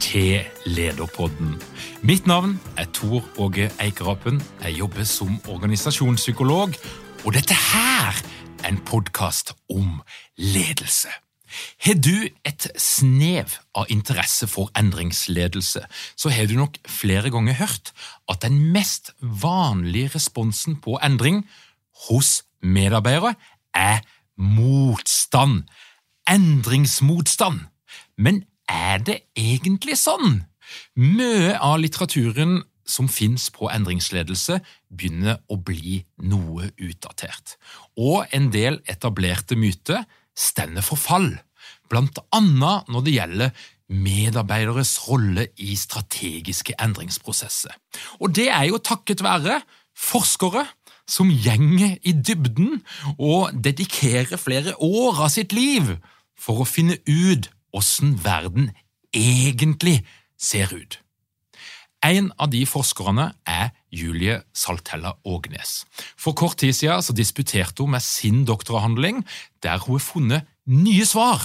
til Lederpodden. Mitt navn er Tor Åge Eikerapen. Jeg jobber som organisasjonspsykolog, og dette her er en podkast om ledelse. Har du et snev av interesse for endringsledelse, så har du nok flere ganger hørt at den mest vanlige responsen på endring hos medarbeidere er motstand. Endringsmotstand. Men er det egentlig sånn? Mye av litteraturen som fins på endringsledelse, begynner å bli noe utdatert. Og en del etablerte myter stender for fall, blant annet når det gjelder medarbeideres rolle i strategiske endringsprosesser. Og det er jo takket være forskere som gjenger i dybden og dedikerer flere år av sitt liv for å finne ut åssen verden egentlig ser ut. En av de forskerne er Julie Saltella Ågnes. For kort tid siden så disputerte hun med sin doktoravhandling, der hun har funnet nye svar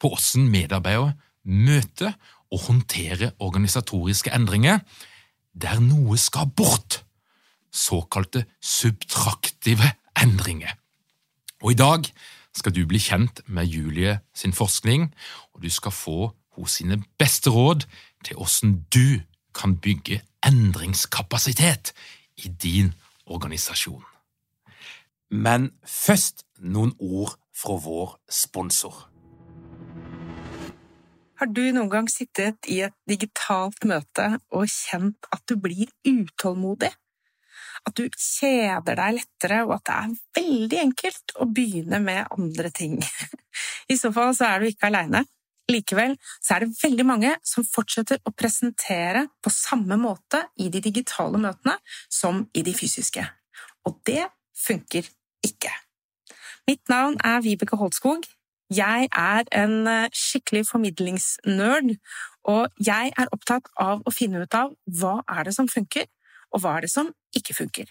på hvordan medarbeidere møter og håndterer organisatoriske endringer der noe skal bort, såkalte subtraktive endringer. Og I dag skal du bli kjent med Julie sin forskning, og du skal få hos sine beste råd til hvordan du kan bygge endringskapasitet i din organisasjon. Men først noen ord fra vår sponsor. Har du noen gang sittet i et digitalt møte og kjent at du blir utålmodig? At du kjeder deg lettere, og at det er veldig enkelt å begynne med andre ting? I så fall så er du ikke aleine. Likevel så er det veldig mange som fortsetter å presentere på samme måte i de digitale møtene som i de fysiske. Og det funker ikke. Mitt navn er Vibeke Holtskog. Jeg er en eh, skikkelig formidlingsnerd, og jeg er opptatt av å finne ut av hva er det som funker, og hva er det som ikke funker.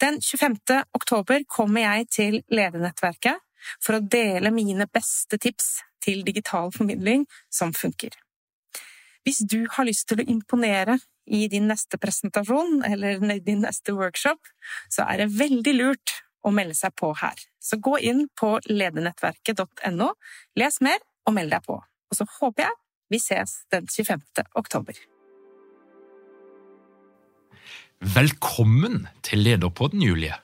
Den 25. oktober kommer jeg til Ledernettverket for å dele mine beste tips til digital formidling som funker. Hvis du har lyst til å imponere i din neste presentasjon eller din neste workshop, så er det veldig lurt å melde seg på her. Så gå inn på ledernettverket.no, les mer og meld deg på. Og så håper jeg vi ses den 25. oktober. Velkommen til Lederpodden, Julie.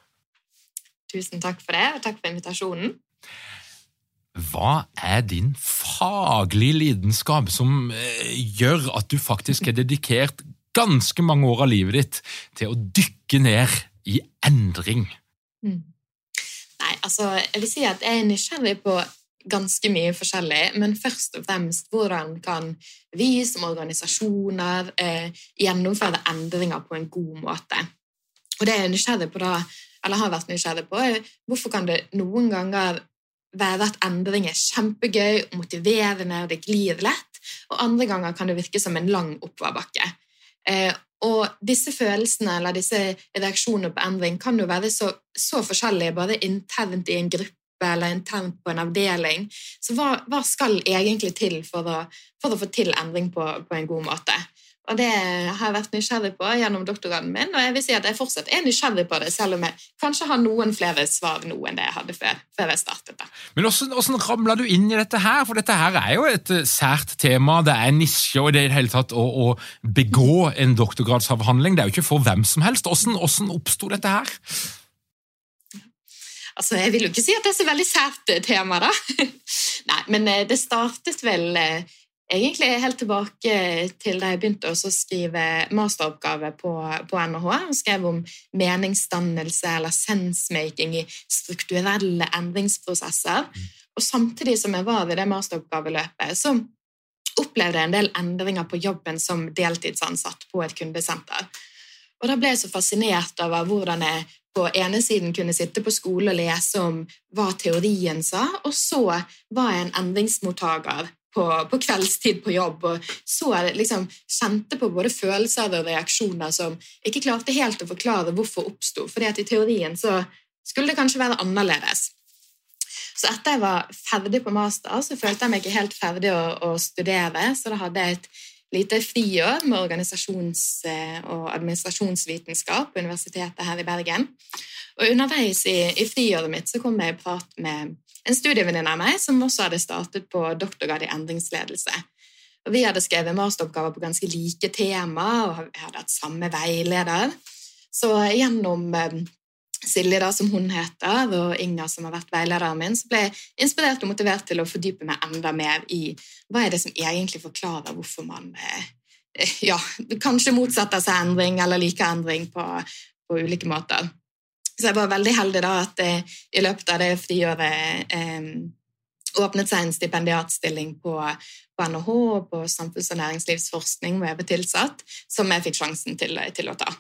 Tusen takk for det, og takk for invitasjonen. Hva er din faglige lidenskap som eh, gjør at du faktisk er dedikert ganske mange år av livet ditt til å dykke ned i endring? Mm. Nei, altså, jeg vil si at jeg er nysgjerrig på ganske mye forskjellig, men først og fremst hvordan kan vi som organisasjoner eh, gjennomføre endringer på en god måte? Og det jeg er nysgjerrig på da, eller har vært nysgjerrig på, er hvorfor kan det noen ganger være at endring er kjempegøy, motiverende og det glir lett, og andre ganger kan det virke som en lang oppoverbakke. Eh, Og disse følelsene eller disse reaksjonene på endring kan jo være så, så forskjellige bare internt i en gruppe eller internt på en avdeling. Så hva, hva skal egentlig til for å, for å, få til endring på, på en god måte? Og det har jeg vært nysgjerrig på gjennom doktorgraden min, og jeg vil si at jeg fortsatt er nysgjerrig på det, selv om jeg kanskje har noen flere svar nå enn det jeg hadde før, før jeg startet. det. Men hvordan, hvordan ramla du inn i dette her? For dette her er jo et eh, sært tema. Det er nisje, og i det hele tatt å, å, begå en doktorgradsavhandling, det er jo ikke for hvem som helst. Hvordan, hvordan oppsto dette her? Altså, Jeg vil jo ikke si at det er så veldig sært eh, tema, da. Nei, men eh, det startet vel eh, egentlig helt tilbake til da jeg begynte å skrive masteroppgave på, på NHH. Jeg skrev om meningsdannelse eller sensemaking i strukturelle endringsprosesser. Mm. Og samtidig som jeg var ved det masteroppgaveløpet, så opplevde jeg en del endringer på jobben som deltidsansatt på et kundesenter. Og da ble jeg så fascinert over hvordan jeg på ene siden kunne sitte på skole og lese om hva teorien sa, og så var jeg en endringsmottaker på, på, kveldstid på jobb og så liksom, kjente på både følelser og reaksjoner som ikke klarte helt å forklare hvorfor oppsto. fordi at i teorien så skulle det kanskje være annerledes. Så etter jeg var ferdig på master, så følte jeg meg ikke helt ferdig å, å studere, så da hadde jeg et lite friår med organisasjons- eh, og administrasjonsvitenskap på Universitetet her i Bergen. Og Underveis i, i friåret mitt så kom jeg i prat med en studievenninne av meg som også hadde startet på doktorgrad i endringsledelse. Og Vi hadde skrevet masteroppgaver på ganske like tema og hadde hatt samme veileder. Så gjennom eh, Silje, da, som hun heter, og Inga, som har vært veilederen min, så ble jeg inspirert og motivert til å fordype meg enda mer i hva er det som egentlig forklarer hvorfor man eh, ja, kanskje motsetter seg endring eller liker endring på, på, ulike måter. Så jeg var veldig heldig da at det, i løpet av det friåret eh, åpnet seg en stipendiatstilling på, på NHH og på samfunns- og næringslivsforskning hvor jeg ble tilsatt, som jeg fikk sjansen til, til å ta.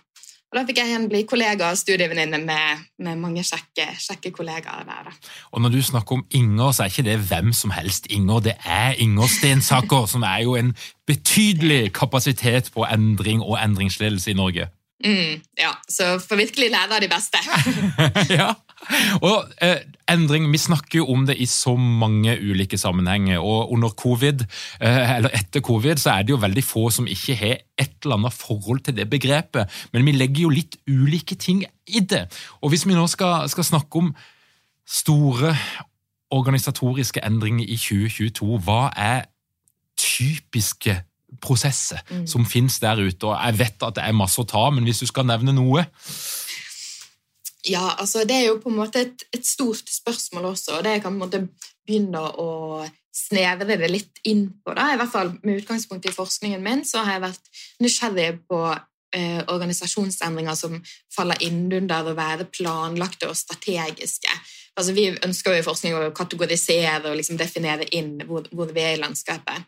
Og Da fikk jeg igjen bli kollega og studievenninne med, med, mange kjekke, kjekke kollegaer der. Da. Og Når du snakker om Inger, så er ikke det hvem som helst Inger. Det er Inger Stensaker, som er jo en betydelig kapasitet på endring og endringsledelse i Norge. Mm, ja, så får virkelig lære av de beste. ja, og eh, endring, Vi snakker jo om det i så mange ulike sammenhenger. og Under covid, eh, eller etter covid så er det jo veldig få som ikke har et eller annet forhold til det begrepet. Men vi legger jo litt ulike ting i det. Og Hvis vi nå skal, skal snakke om store organisatoriske endringer i 2022, hva er typiske prosesser mm. som finnes der ute. og Jeg vet at det er masse å ta, men hvis du skal nevne noe? Ja, altså det er jo på en måte et, et stort spørsmål også, og det kan på en måte begynne å snevre det litt inn på. Da. I hvert fall Med utgangspunkt i forskningen min så har jeg vært nysgjerrig på eh, organisasjonsendringer som faller innunder å være planlagte og strategiske. Altså Vi ønsker jo i forskning å kategorisere og liksom definere inn hvor, hvor vi er i landskapet.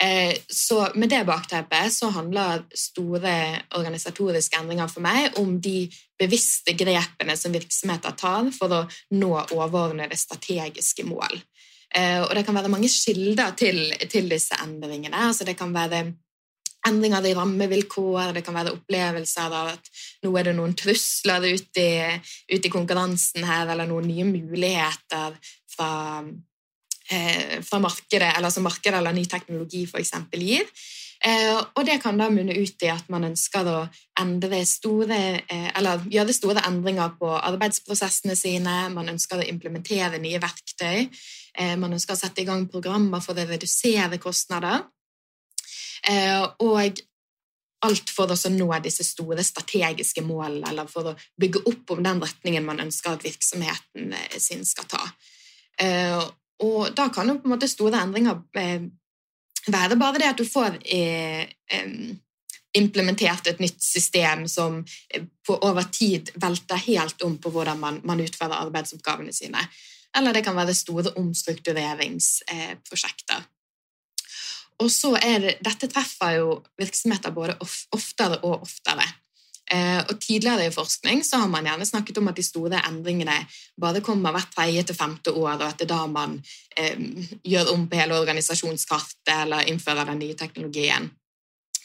Eh, så med det bakteppet så handler store organisatoriske endringer for meg om de bevisste grepene som virksomheter tar for å nå overordnede strategiske mål. Eh, og det kan være mange kilder til, til disse endringene. Altså det kan være endringer i rammevilkår, det kan være opplevelser av at nå er det noen trusler ute i, ute i konkurransen her, eller noen nye muligheter fra fra markedet, eller som markedet eller ny teknologi f.eks. gir. Eh, og det kan da munne ut i at man ønsker å endre store, eh, eller gjøre store endringer på arbeidsprosessene sine, man ønsker å implementere nye verktøy, eh, man ønsker å sette i gang programmer for å redusere kostnader. Eh, og alt for å nå disse store strategiske målene, eller for å bygge opp om den retningen man ønsker at virksomheten eh, sin skal ta. Og da kan jo på en måte store endringer eh, være bare det at du får eh, implementert et nytt system som eh, på over tid velter helt om på hvordan man, man utfører arbeidsoppgavene sine. Eller det kan være store omstruktureringsprosjekter. Og så er det, Dette treffer jo virksomheter både oftere og oftere. Eh, og Tidligere i forskning så har man gjerne snakket om at de store endringene bare kommer hvert tredje til femte år, og at det er da man eh, gjør om på hele organisasjonskartet eller innfører den nye teknologien.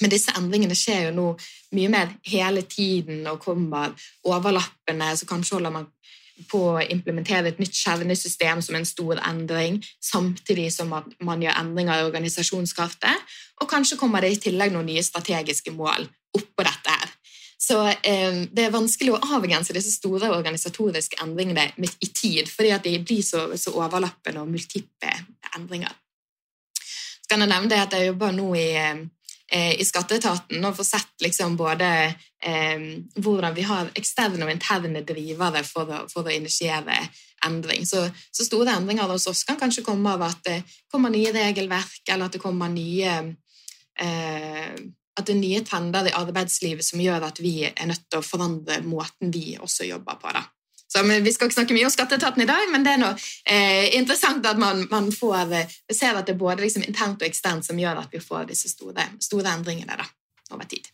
Men disse endringene skjer jo nå mye mer hele tiden og kommer overlappende, så kanskje holder man på å implementere et nytt kjernesystem som en stor endring, samtidig som at man gjør endringer i organisasjonskartet. Og kanskje kommer det i tillegg noen nye strategiske mål oppå dette her. Så eh, det er vanskelig å avgrense disse store organisatoriske endringene i tid, fordi at de blir så, så overlappende og multiple endringer. Så kan jeg nevne at jeg jobber nå i Eh, i skatteetaten og får sett liksom både eh, hvordan vi har eksterne og interne drivere for å, for å initiere endring. Så, så, store endringer hos oss kan kanskje komme av at det kommer nye regelverk, eller at det kommer nye eh, at det er nye trender i arbeidslivet som gjør at vi er nødt til å forandre måten vi også jobber på. Da. Så Vi skal ikke snakke mye om skatteetaten i dag, men det er noe eh, interessant at man, man får, eh, ser at det er både liksom internt og eksternt som gjør at vi får disse store, store endringene da, over tid.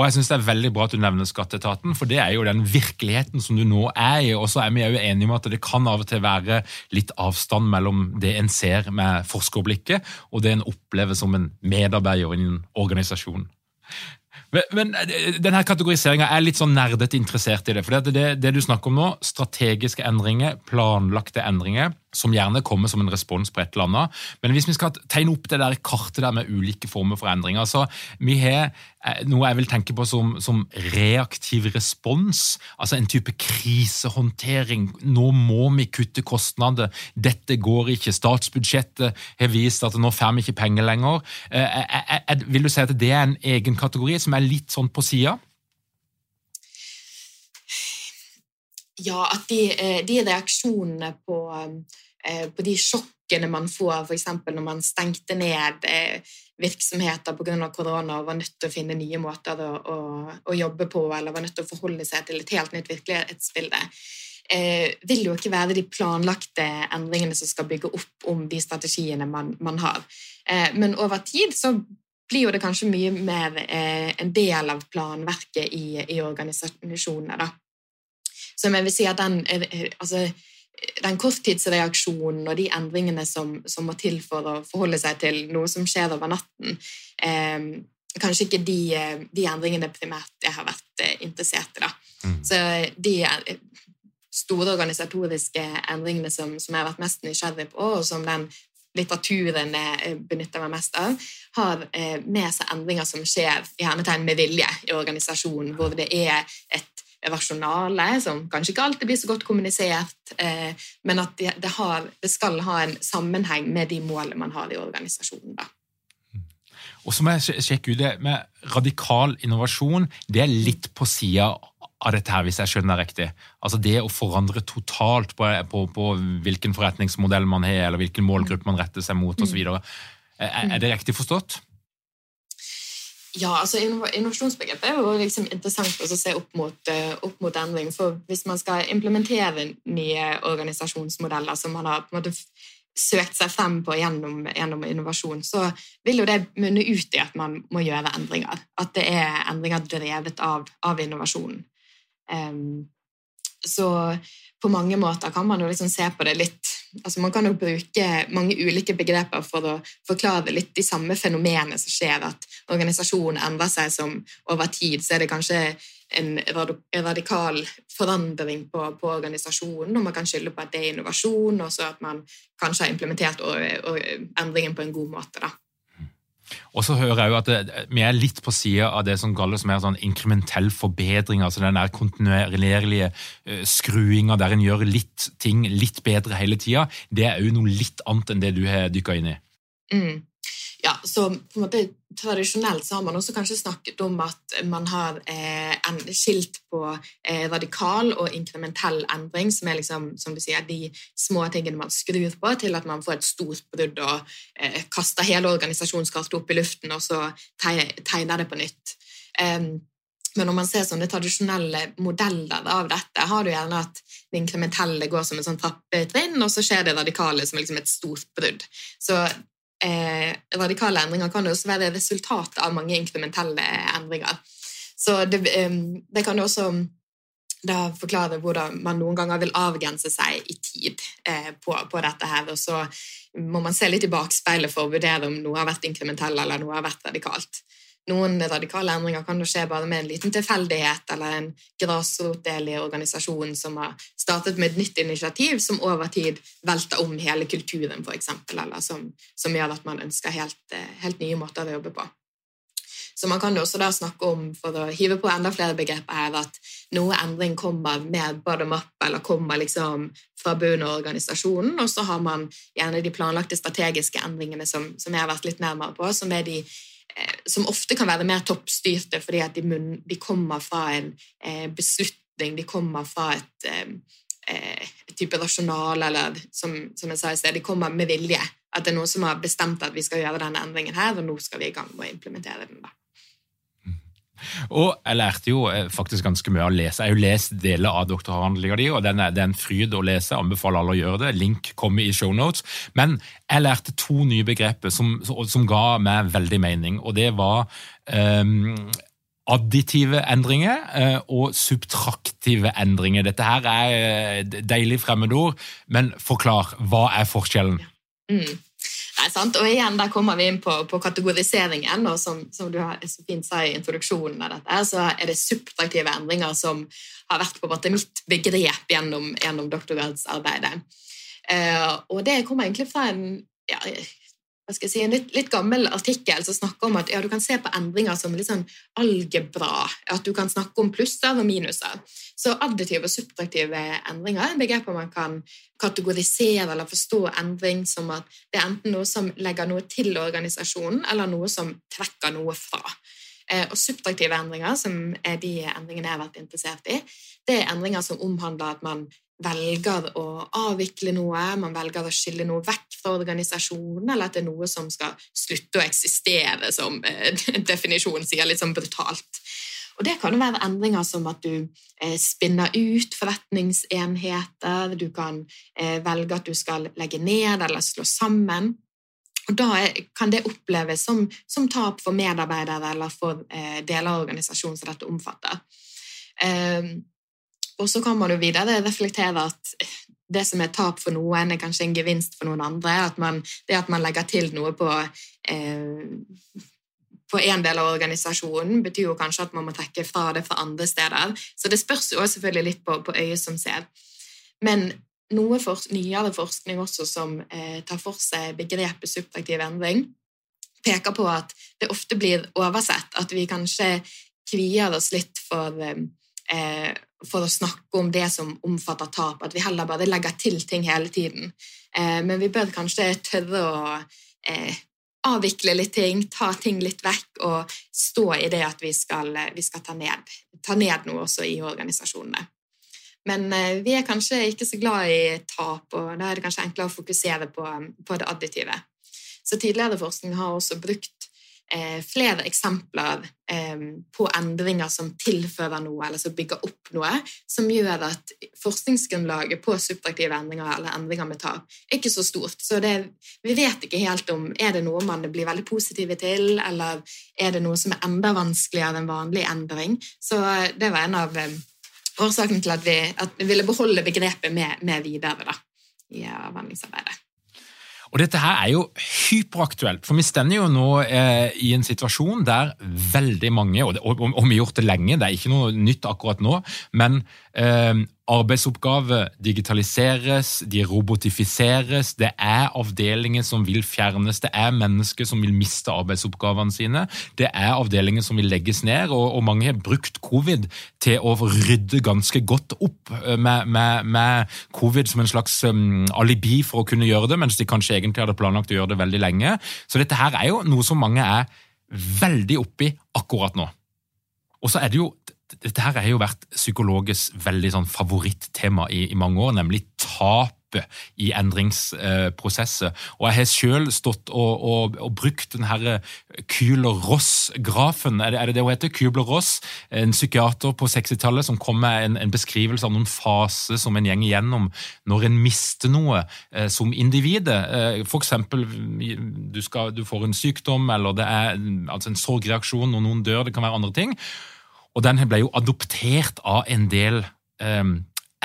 Og jeg synes Det er veldig bra at du nevner skatteetaten, for det er jo den virkeligheten som du nå er i. Og så er vi jo enige om at det kan av og til være litt avstand mellom det en ser med forskerblikket, og det en opplever som en medarbeider i en organisasjon. Men, men eh, denne kategoriseringa er litt sånn nerdete interessert i det. For det, det, det, du snakker om nå, strategiske endringer, planlagte endringer, som gjerne kommer som en respons på et eller annet. Men hvis vi skal tegne opp det der kartet der med ulike former for endringer så Vi har eh, noe jeg vil tenke på som, som reaktiv respons, altså en type krisehåndtering. Nå må vi kutte kostnader. Dette går ikke. Statsbudsjettet har vist at nå får vi ikke penger lenger. Eh, vil du si at det er en egen kategori som er litt sånn på sida? Ja, at de, eh, de reaksjonene på, eh, på, de sjokkene man får, f.eks. når man stengte ned eh, virksomheter pga. korona og var nødt til å finne nye måter å, å, å, jobbe på, eller var nødt til å forholde seg til et helt nytt virkelighetsbilde, vil jo ikke være de planlagte endringene som skal bygge opp om de strategiene man, man har. Men over tid så blir jo det kanskje mye mer en del av planverket i, i organisasjonene. da. Så jeg vil si at den, eh, eh, altså, den korttidsreaksjonen og de endringene som, som, må til for å forholde seg til noe som skjer over natten, eh, kanskje ikke de, eh, de, endringene primært jeg har vært interessert i. Mm. Så de store organisatoriske endringene som, som, jeg har vært mest nysgjerrig på, og som den litteraturen benytter meg mest av, har med seg endringer som skjer i hermetegn med vilje i organisasjonen, hvor det er et rasjonale, som kanskje ikke alltid blir så godt kommunisert, eh, men at det, det, har, det, skal ha en sammenheng med de målene man har i organisasjonen. da. Og så må jeg sjekke ut det med radikal innovasjon. Det er litt på sida av dette her, hvis jeg skjønner det riktig. Altså Det å forandre totalt på, på, på hvilken forretningsmodell man har, eller hvilken målgruppe man retter seg mot osv. Mm. Er, er det riktig forstått? Ja, altså Innovasjonsbegrepet er jo liksom interessant å se opp mot, uh, opp mot, endring. For hvis man skal implementere nye organisasjonsmodeller som man har på en måte søkt seg frem på gjennom, gjennom, innovasjon, så vil jo det munne ut i at man må gjøre endringer. At det er endringer drevet av, av innovasjonen. Um, så på mange måter kan man jo liksom se på det litt altså Man kan jo bruke mange ulike begreper for å forklare litt de samme fenomenene som skjer, at organisasjonen endrer seg som over tid, så er det kanskje en radikal forandring på, på organisasjonen, og man kan skylde på at det er innovasjon, og så at man kanskje har implementert endringen på en god måte. da. Og så hører jeg jo at det, Vi er litt på sida av det som kalles mer sånn inkrementell forbedring. altså Den der kontinuerlige uh, skruinga der en gjør litt ting litt bedre hele tida. Det er jo noe litt annet enn det du har dykka inn i. Mm. Ja, så på en måte Tradisjonelt så har man også kanskje snakket om at man har eh, en skilt på eh, radikal og inkrementell endring, som er liksom, som du sier, de små tingene man skrur på, til at man får et stort brudd og eh, kaster hele organisasjonskartet opp i luften, og så tegner det på nytt. Um, men når man ser sånne tradisjonelle modeller av dette, har du gjerne at det inkrementelle går som en sånn trappetrinn, og så skjer det radikale som liksom et stort brudd. Så eh, radikale endringer kan også være resultatet av mange inkrementelle endringer. Så det, eh, det kan også da forklare hvordan man noen ganger vil avgrense seg i tid eh, på, på, dette her. Og så må man se litt i bakspeilet for å vurdere om noe har vært inkrementelt eller noe har vært radikalt. Noen radikale endringer kan jo skje bare med en liten tilfeldighet eller en grasrotdel i organisasjonen som har startet med et nytt initiativ som over tid velter om hele kulturen, eksempel, eller som, som gjør at man ønsker helt, eh, helt nye måter å jobbe på. Så man kan jo også da snakke om, for å hive på enda flere begreper her, at noe endring kommer med bottom up, eller kommer liksom fra bunnen av organisasjonen, og så har man gjerne de planlagte strategiske endringene som, som jeg har vært litt nærmere på, som, er de, som ofte kan være mer toppstyrte fordi at de, munn, de kommer fra en eh, beslutning, de kommer fra et eh, eh type rasjonal, eller som, som, jeg sa i sted, de kommer med vilje. At det er noen som har bestemt at vi skal gjøre denne endringen her, og nå skal vi i gang med å implementere den. da. Og jeg lærte jo eh, faktisk ganske mye å lese. Jeg har jo lest deler av doktoravhandlinga di, og den er, det er en fryd å lese. Jeg anbefaler alle å gjøre det. Link kommer i shownotes. Men jeg lærte to nye begreper som, som ga meg veldig mening, og det var um, additive endringer uh, og subtraktive endringer. Dette her er deilig fremmedord, men forklar. Hva er forskjellen? Mm. Nei? Og igjen, Der kommer vi inn på, på kategoriseringen. og som, som, du så fint sa i introduksjonen av dette, så er det subtraktive endringer som har vært på en måte mitt begrep gjennom, gjennom doktorgradsarbeidet. Uh, og det kommer egentlig fra en ja, si, en litt, litt, gammel artikkel som snakker om at ja, du kan se på endringer som litt sånn algebra. At du kan snakke om plusser og minuser. Så additive og subtraktive endringer er begreper man kan kategorisere eller forstå endring som at det er enten noe som legger noe til organisasjonen, eller noe som trekker noe fra. Eh, og subtraktive endringer, som er de endringene jeg har vært interessert i, det er endringer som omhandler at man velger å avvikle noe, man velger å skille noe vekk fra organisasjonen, eller at det er noe som skal slutte å eksistere, som eh, definisjonen sier, litt sånn brutalt. Og Det kan være endringer som at du eh, spinner ut forretningsenheter, du kan eh, velge at du skal legge ned eller slå sammen. Og Da kan det oppleves som, som tap for medarbeidere eller for deler av organisasjonen som dette omfatter. Og så kan man jo videre reflektere at det som er tap for noen, er kanskje en gevinst for noen andre. At man, det at man legger til noe på eh, på en del av organisasjonen, betyr jo kanskje at man må trekke fra det fra andre steder. Så det spørs jo selvfølgelig litt på, på øyet som ser. Men noe for, nyere forskning også som eh, tar for seg begrepet subtraktiv endring, peker på at det ofte blir oversett. At vi kanskje kvier oss litt for eh, for å snakke om det som omfatter tap, at vi heller bare legger til ting hele tiden. Eh, men vi bør kanskje tørre å eh, avvikle litt ting, ta ting litt vekk og stå i det at vi skal, vi skal ta, ned, ta, ned, noe også i organisasjonene. Men eh, vi er kanskje ikke så glad i tap, og da er det kanskje enklere å fokusere på, på det additive. Så tidligere forskning har også brukt eh, flere eksempler eh, på endringer som tilfører noe, eller som bygger opp noe, som gjør at forskningsgrunnlaget på subtraktive endringer eller endringer med tap er ikke så stort. Så det, vi vet ikke helt om er det noe man blir veldig positive til, eller er det noe som er enda vanskeligere enn vanlig endring. Så eh, det var en av eh, årsakene til at vi, at vi ville beholde begrepet med, med videre da, i avhandlingsarbeidet. Og dette her er jo hyperaktuelt, for vi stender jo nå eh, i en situasjon der veldig mange, og, og, og, vi har gjort det lenge, det er ikke noe nytt akkurat nå, men eh, arbeidsoppgaver digitaliseres, de robotifiseres, det er avdelinger som vil fjernes, det er mennesker som vil miste arbeidsoppgavene sine, det er avdelinger som vil legges ned, og, og mange har brukt covid til å rydde ganske godt opp eh, med, med, med covid som en slags um, alibi for å kunne gjøre det, mens de kanskje egentlig hadde planlagt å gjøre det veldig lenge. Så dette her er jo noe som mange er veldig oppi akkurat nå. Og så er det jo dette her har jo vært psykologers veldig sånn favorittema i, i mange år, nemlig tap i endringsprosesser. Og jeg har selv stått og, og, og brukt den her Kühler-Ross-grafen. Er, er, det det hun heter? Kübler-Ross, en psykiater på 60-tallet som kom med en, en, beskrivelse av noen faser som en gjeng igjennom når en mister noe eh, som individet. Eh, eksempel du, du, får en sykdom, eller det er altså en sorgreaksjon når noen dør, det kan være andre ting. Og den ble jo adoptert av en del eh,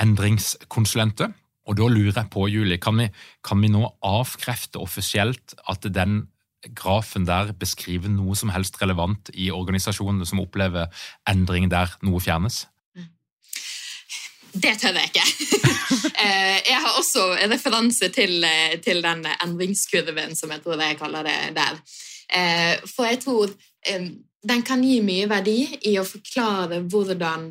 endringskonsulenter. Og da lurer jeg på, Julie, kan vi, kan vi nå avkrefte offisielt at den grafen der beskriver noe som helst relevant i organisasjonene som opplever endring der noe fjernes? Det tør jeg ikke. Eh, jeg har også en referanse til, eh, til, den endringskurven, som jeg tror jeg kaller det der. Eh, for jeg tror den kan gi mye verdi i å forklare hvordan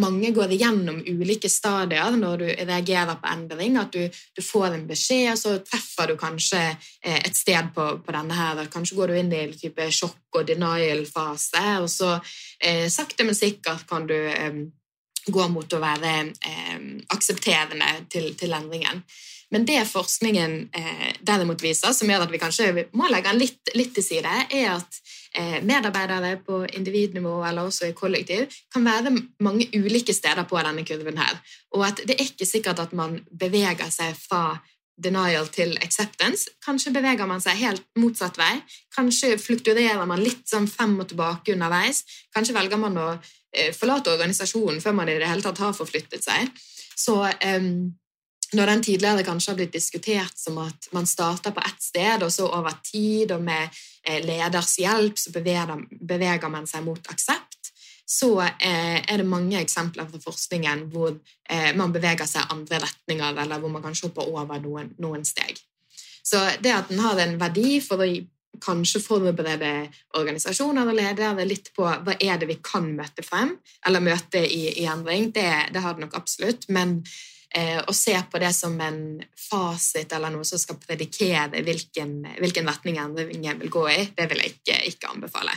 mange går igjennom ulike stadier når du reagerer på endring. At du, du får en beskjed, og så treffer du kanskje et sted på, på denne her. Kanskje går du inn i en type sjokk- og denial-fase, og så sakte, men sikkert kan du gå mot å være eh, aksepterende til, til, endringen. Men det forskningen eh, derimot viser, som gjør at vi kanskje må legge den litt, litt til side, er at eh, medarbeidere på individnivå eller også i kollektiv kan være mange ulike steder på denne kurven her. Og at det er ikke sikkert at man beveger seg fra denial til acceptance. Kanskje beveger man seg helt motsatt vei. Kanskje flukturerer man litt sånn frem og tilbake underveis. Kanskje velger man å Eh, forlate organisasjonen før man i det hele tatt har forflyttet seg. Så um, når den tidligere kanskje har blitt diskutert som at man starter på ett sted, og så over tid og med eh, leders hjelp så beveger, man seg mot aksept, så eh, er det mange eksempler fra forskningen hvor eh, man beveger seg andre retninger, eller hvor man kanskje hopper over noen, noen steg. Så det at den har en verdi for å kanskje forberede organisasjoner og ledere litt på hva er det vi kan møte frem, eller møte i, i endring. Det, det, har det nok absolutt. Men eh, å se på det som en fasit eller noe som skal predikere hvilken, hvilken retning endringen vil gå i, det vil jeg ikke, ikke anbefale.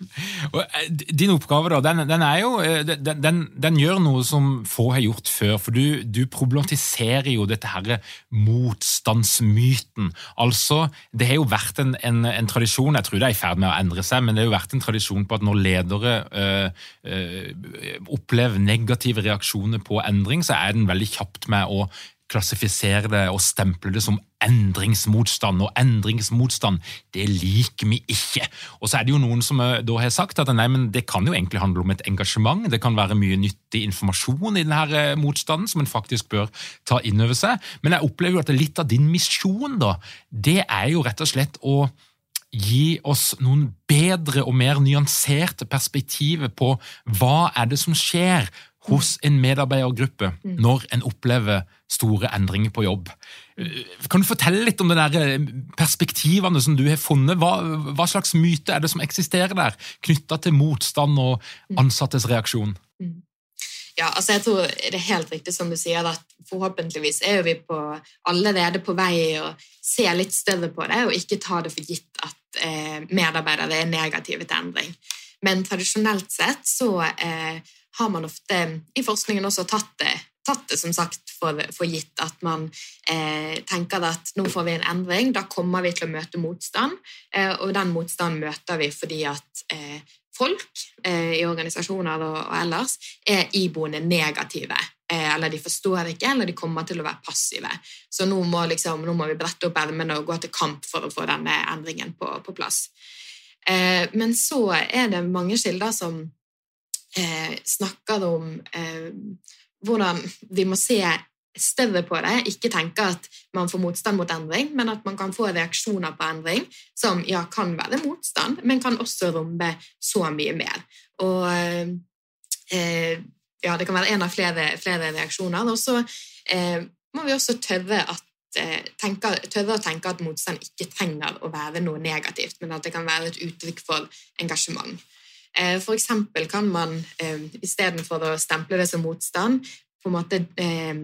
Eh, din oppgave da, den, den, jo, eh, den, den, gjør noe som få har gjort før. for Du, du problematiserer jo dette her motstandsmyten. Altså, Det har jo vært en, en, en, tradisjon, jeg tror det er i ferd med å endre seg, men det har jo vært en tradisjon på at når ledere øh, øh, opplever negative reaksjoner på endring, så er den veldig kjapt med å klassifisere det og stemple det som endringsmotstand. Og endringsmotstand, det liker vi ikke. Og så er det jo noen som eh, da har sagt at nei, men det kan jo egentlig handle om et engasjement. Det kan være mye nyttig informasjon i denne eh, motstanden som en faktisk bør ta inn over seg. Men jeg opplever jo at litt av din misjon, da, det er jo rett og slett å gi oss noen bedre og mer nyanserte perspektiver på hva er det som skjer hos en medarbeidergruppe mm. når en opplever store endringer på jobb. Kan du fortelle litt om de eh, perspektivene som du har funnet? Hva, hva, slags myte er det som eksisterer der, knytta til motstand og mm. ansattes reaksjon? Mm. Ja, altså jeg tror Det er helt riktig som du sier, at forhåpentligvis er vi på, allerede på vei å se litt større på det, og ikke ta det for gitt at eh, medarbeidere er negative til endring. Men tradisjonelt sett så eh, har man ofte i forskningen også tatt det, tatt det som sagt for, for gitt at man eh, tenker at nå får vi en endring, da kommer vi til å møte motstand, eh, og den motstanden møter vi fordi at eh, folk eh, i organisasjoner og, og, ellers er iboende negative. Eh, eller de forstår ikke, eller de kommer til å være passive. Så nå må, liksom, nå må vi brette opp ermene og gå til kamp for å få denne endringen på, på plass. Eh, men så er det mange kilder som eh, snakker om eh, hvordan vi må se større på det, ikke tenke at man får motstand mot endring, men at man kan få reaksjoner på endring som ja, kan være motstand, men kan også romme så mye mer. Og eh, ja, det kan være en av flere, flere reaksjoner. Og så eh, må vi også tørre, at, eh, tørre å tenke at motstand ikke trenger å være noe negativt, men at det kan være et uttrykk for engasjement. Eh, eksempel kan man eh, istedenfor å stemple det som motstand, på en måte eh,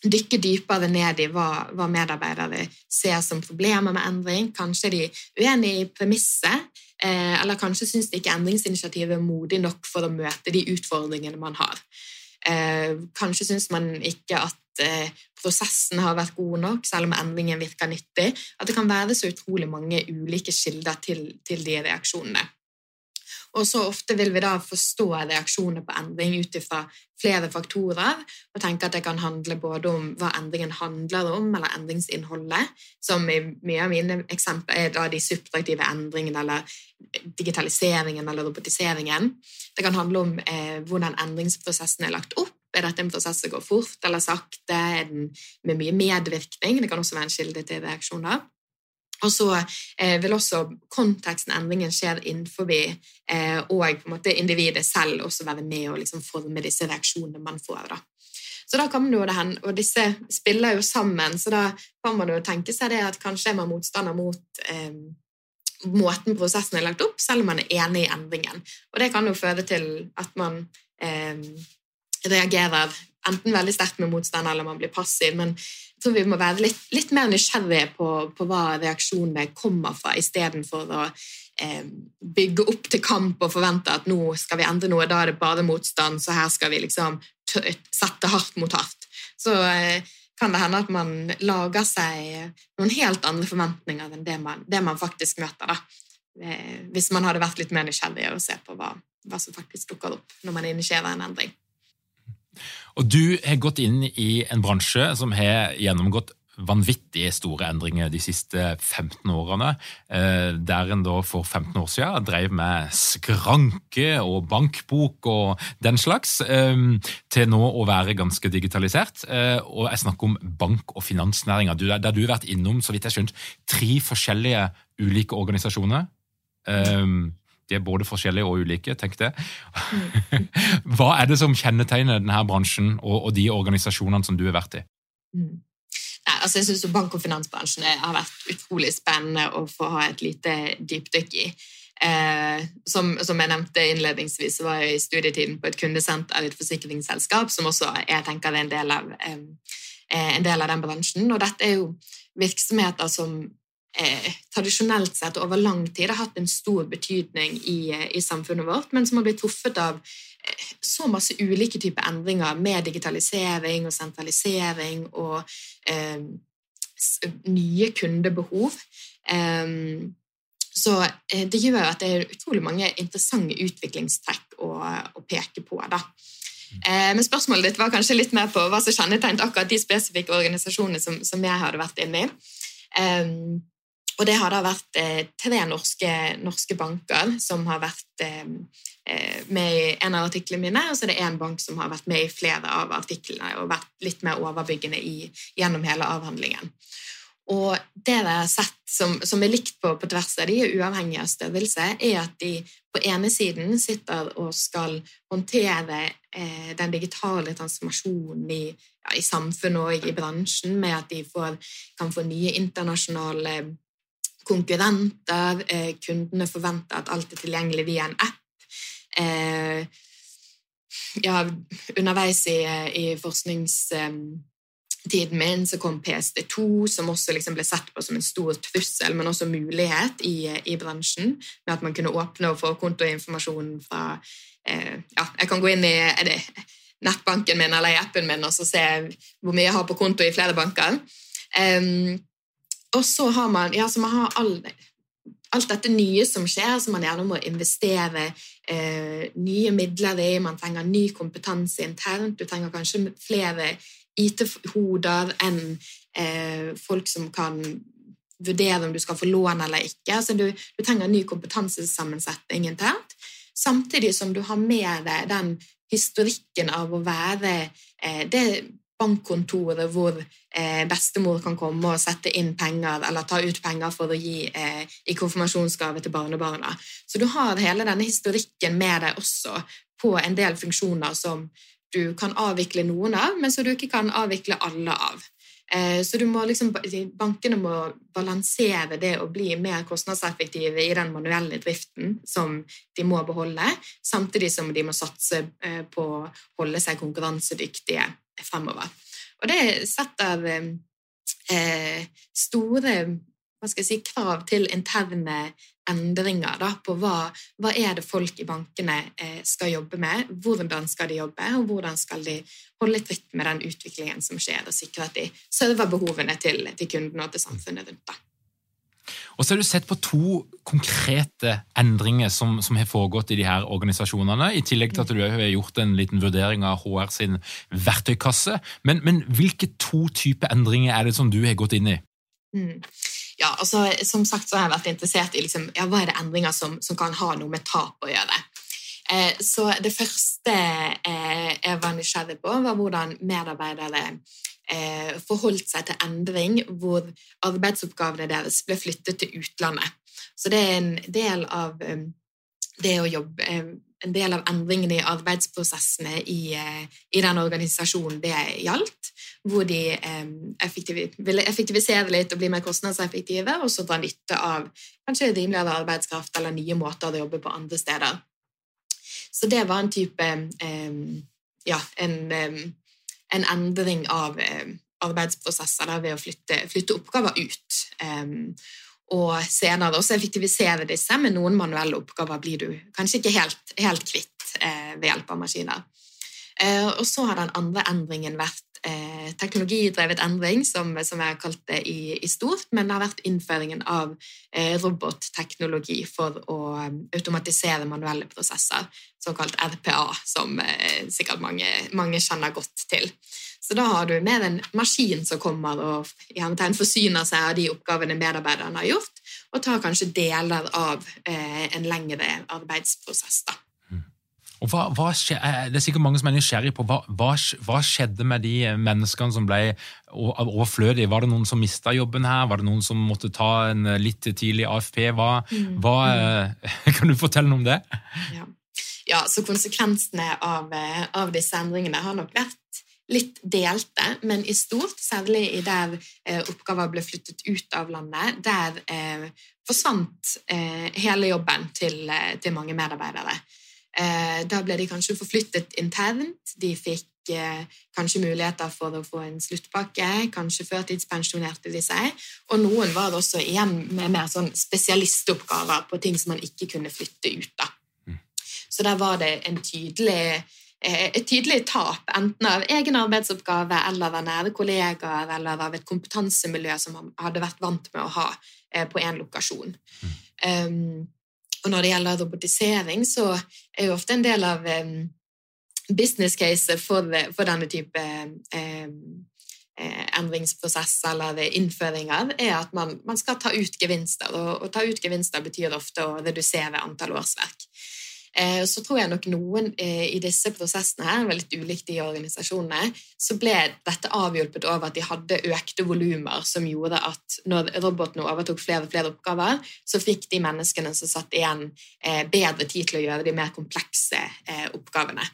dykke dypere ned i hva, hva, medarbeidere ser som problemer med endring. Kanskje de er uenige uenig i premisset, eller kanskje syns de ikke endringsinitiativet er modig nok for å møte de utfordringene man har. Kanskje syns man ikke at prosessen har vært god nok, selv om endringen virker nyttig. At det kan være så utrolig mange ulike kilder til, til de reaksjonene. Og så ofte vil vi da forstå reaksjoner på endring ut ifra flere faktorer, og tenke at det kan handle både om hva endringen handler om, eller endringsinnholdet, som i mye av mine eksempler er da de subtraktive endringene, eller digitaliseringen eller robotiseringen. Det kan handle om eh, hvordan endringsprosessen er lagt opp. Er dette en prosess som går fort eller sakte? Er den med mye medvirkning? Det kan også være en kilde til reaksjoner. Og så eh, vil også konteksten endringen skjer innenfor eh, og måte individet selv også være med og liksom forme disse reaksjonene man får. da. Så da kan man jo det hen, Og disse spiller jo sammen, så da kan man jo tenke seg det at kanskje er man motstander mot eh, måten prosessen er lagt opp, selv om man er enig i endringen. Og det kan jo føre til at man eh, reagerer enten veldig sterkt med motstand eller man blir passiv. Men tror vi må være litt, litt mer nysgjerrige på, på, hva reaksjonene kommer fra, istedenfor å eh, bygge opp til kamp og forvente at nå skal vi endre noe, da er det bare motstand, så her skal vi liksom sette hardt mot hardt. Så eh, kan det hende at man lager seg noen helt andre forventninger enn det man, det man faktisk møter. Eh, hvis man hadde vært litt mer nysgjerrig og se på hva, hva som faktisk dukker opp når man initierer en endring. Og Du har gått inn i en bransje som har gjennomgått vanvittige store endringer de siste 15 årene. Eh, der en da for 15 år siden drev med skranke og bankbok og den slags, eh, til nå å være ganske digitalisert. Eh, og jeg snakker om bank- og finansnæringa, der du har vært innom så vidt jeg skjønt, tre forskjellige ulike organisasjoner. De er både forskjellige og ulike, tenk det. Hva er det som kjennetegner denne bransjen og, og de organisasjonene som du har vært i? Mm. Nei, altså jeg synes Bank- og finansbransjen har vært utrolig spennende å få ha et lite dypdykk i. Eh, som, som, jeg nevnte innledningsvis, så var jeg i studietiden på et kundesenter i et forsikringsselskap, som også jeg tenker er en del av, eh, en del av den bransjen. Og dette er jo virksomheter som eh, tradisjonelt sett over lang tid har hatt en stor betydning i, eh, i samfunnet vårt, men som har blitt truffet av eh, så masse ulike typer endringer med digitalisering og sentralisering og eh, nye kundebehov. Um, så det gjør at det er utrolig mange interessante utviklingstrekk å, å peke på. da. Men spørsmålet ditt var kanskje litt mer på hva som kjennetegnet akkurat de spesifikke organisasjonene som, som jeg hadde vært inne i. Um, og det har da vært eh, tre norske, norske, banker som har vært eh, eh, med i en av artiklene mine, og så er det én bank som har vært med i flere av artiklene og vært litt mer overbyggende i, gjennom hele avhandlingen. Og det jeg har sett som, som, er likt på, på tvers av de, uavhengig av størrelse, er at de på ene siden sitter og skal håndtere eh, den digitale transformasjonen i, ja, i, samfunnet og i bransjen, med at de får, kan få nye internasjonale konkurrenter. Eh, kundene forventer at alt er tilgjengelig via en app. Eh, ja, underveis i, i forskningstiden min så kom PSD2, som også liksom ble sett på som en stor trussel, men også mulighet i, i bransjen, med at man kunne åpne og få kontoinformasjon fra eh, Ja, jeg kan gå inn i det, nettbanken min eller i appen min og se hvor mye jeg har på konto i flere banker. Um, og så har man, ja, man har all, alt dette nye som skjer, som man gjerne må investere eh, nye midler i. Man trenger ny kompetanse internt. Du trenger kanskje flere IT-hoder enn eh, folk som kan vurdere om du skal få lån eller ikke. Så du, du trenger ny kompetansesammensetning internt. Samtidig som du har med deg den historikken av å være eh, det bankkontoret hvor eh, bestemor kan komme og sette inn penger eller ta ut penger for å gi eh, i konfirmasjonsgave til barnebarna. Så du har hele denne historikken med deg også på en del funksjoner som du kan avvikle noen av, men som du ikke kan avvikle alle av. Eh, så liksom, bankene må balansere det å bli mer kostnadseffektive i den manuelle driften som de må beholde, samtidig som de må satse eh, på å holde seg konkurransedyktige fremover. Og det setter eh, store hva skal jeg si, krav til interne endringer da, på hva, hva er det folk i bankene eh, skal jobbe med, hvordan skal de jobbe, og hvordan skal de holde tritt med den utviklingen som skjer, og sikre at de server behovene til, til kundene og til samfunnet rundt. da. Og så har du sett på to konkrete endringer som, som, har foregått i de her organisasjonene, i tillegg til at du har gjort en liten vurdering av HR sin verktøykasse. Men, men hvilke to typer endringer er det som du har gått inn i? Mm. Ja, altså, Som sagt så har jeg vært interessert i liksom, ja, hva er det endringer som, som kan ha noe med tap å gjøre. Eh, så det første eh, jeg var nysgjerrig på, var hvordan medarbeidere eh, forholdt seg til endring hvor arbeidsoppgavene deres ble flyttet til utlandet. Så det er en del av um, det å jobbe eh, en del av endringene i arbeidsprosessene i, eh, i den organisasjonen det gjaldt, hvor de eh, effektiv, ville effektivisere litt og bli mer kostnadseffektive, og så dra nytte av kanskje rimeligere arbeidskraft eller nye måter å jobbe på andre steder. Så det var en type ja, en, en endring av arbeidsprosesser der ved å flytte, flytte oppgaver ut og senere også effektivisere disse, men noen manuelle oppgaver blir du kanskje ikke helt, helt kvitt eh, ved hjelp av maskiner. Eh, og så har den andre endringen vært eh, teknologidrevet endring, som, som, jeg har kalt det i, i, stort, men det har vært innføringen av eh, robotteknologi for å um, automatisere manuelle prosesser, såkalt RPA, som eh, sikkert mange, mange kjenner godt til. Så da har du mer en maskin som kommer og forsyner seg av de oppgavene medarbeiderne har gjort, og tar kanskje deler av eh, en lengre arbeidsprosess. da. Og hva, hva skje, det er sikkert mange som er nysgjerrig på hva, hva, skjedde med de menneskene som ble overflødige? Var det noen som mista jobben her? Var det noen som måtte ta en litt tidlig AFP? Hva, mm. mm. Kan du fortelle noe om det? Ja. ja så Konsekvensene av, eh, av, disse endringene har nok vært litt delte, men i stort, særlig i der eh, oppgaver ble flyttet ut av landet, der eh, forsvant eh, hele jobben til, eh, til mange medarbeidere. Eh, da ble de kanskje forflyttet internt, de fikk eh, kanskje muligheter for å få en sluttpakke, kanskje førtidspensjonerte de seg, og noen var også igjen med mer sånn spesialistoppgaver på ting som man ikke kunne flytte ut av. Mm. Så der var det en tydelig Eh, et tydelig tap, enten av egen arbeidsoppgave eller av nære kollegaer eller av et kompetansemiljø som man hadde vært vant med å ha på én lokasjon. Um, og når det gjelder robotisering, så er jo ofte en del av um, business case for, for, denne type um, endringsprosess eller innføringer, er at man, man skal ta ut gevinster. Og, og ta ut gevinster betyr ofte å redusere antall årsverk. Eh, så tror jeg nok noen eh, i disse prosessene her veldig ulikt i organisasjonene. Så ble dette avhjulpet over at de hadde økte volumer som gjorde at når robotene overtok flere og flere oppgaver, så fikk de menneskene som satt igjen, eh, bedre tid til å gjøre de mer komplekse oppgavene.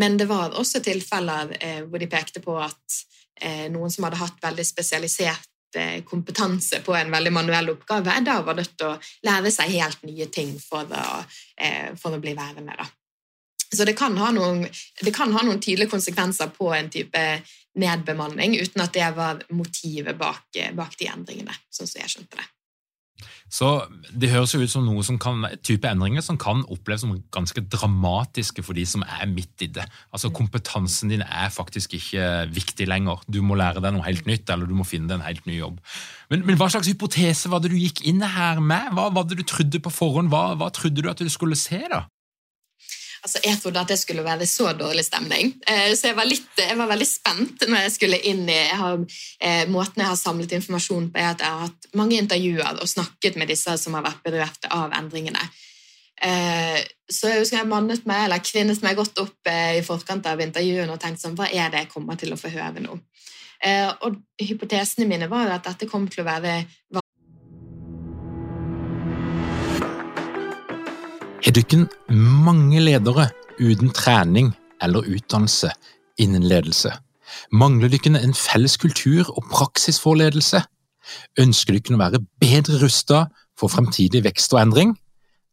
Men det var også tilfeller hvor de pekte på at noen som hadde hatt veldig spesialisert kompetanse på en veldig manuell oppgave, da var nødt til å lære seg helt nye ting for å, eh, for å bli værende. Da. Så det kan, noen, det kan, ha noen, tydelige konsekvenser på en type nedbemanning, uten at det var motivet bak, bak de endringene, sånn som jeg skjønte det. Så Det høres jo ut som noe som kan, type endringer som kan oppleves som ganske dramatiske for de som er midt i det. Altså Kompetansen din er faktisk ikke viktig lenger. Du må lære deg noe helt nytt, eller du må finne deg en helt ny jobb. Men, men hva slags hypotese var det du gikk inn her med? Hva var det du trodde på forhånd? Hva, hva trodde du at du skulle se? da? Altså, Jeg trodde at det skulle være så dårlig stemning, eh, så jeg var, litt, jeg var veldig spent når jeg skulle inn i jeg har, eh, Måten jeg har samlet informasjon på, er at jeg har hatt mange intervjuer og snakket med disse som har vært berørte av endringene. Eh, så jeg husker jeg mannet meg eller kvinnet meg godt opp i forkant av intervjuene og tenkte sånn, hva er det jeg kommer til å få høre nå? Og hypotesene mine var jo at dette kom til å være Er dykken mange ledere uten trening eller utdannelse innen ledelse? Mangler dykken en felles kultur og praksis for ledelse? Ønsker dykken å være bedre rustet for fremtidig vekst og endring?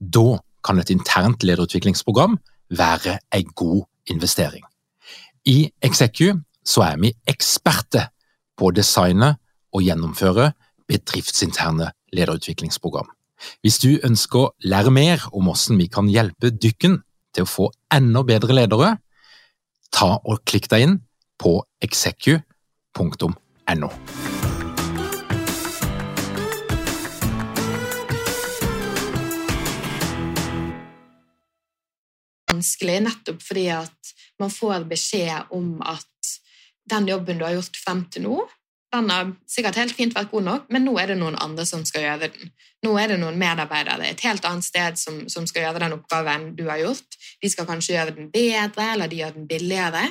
Da kan et internt lederutviklingsprogram være en god investering. I Execu så er vi eksperter på å designe og gjennomføre bedriftsinterne lederutviklingsprogram. Hvis du ønsker å lære mer om hvordan vi kan hjelpe dykken til å få enda bedre ledere, ta og klikk deg inn på execu.no. vanskelig nettopp fordi at man får beskjed om at den jobben du har gjort frem til nå, den har sikkert helt fint vært god nok, men nå er det noen andre som skal gjøre den. Nå er det noen medarbeidere et helt annet sted som, som skal gjøre den oppgaven du har gjort. De skal kanskje gjøre den bedre, eller de gjør den billigere.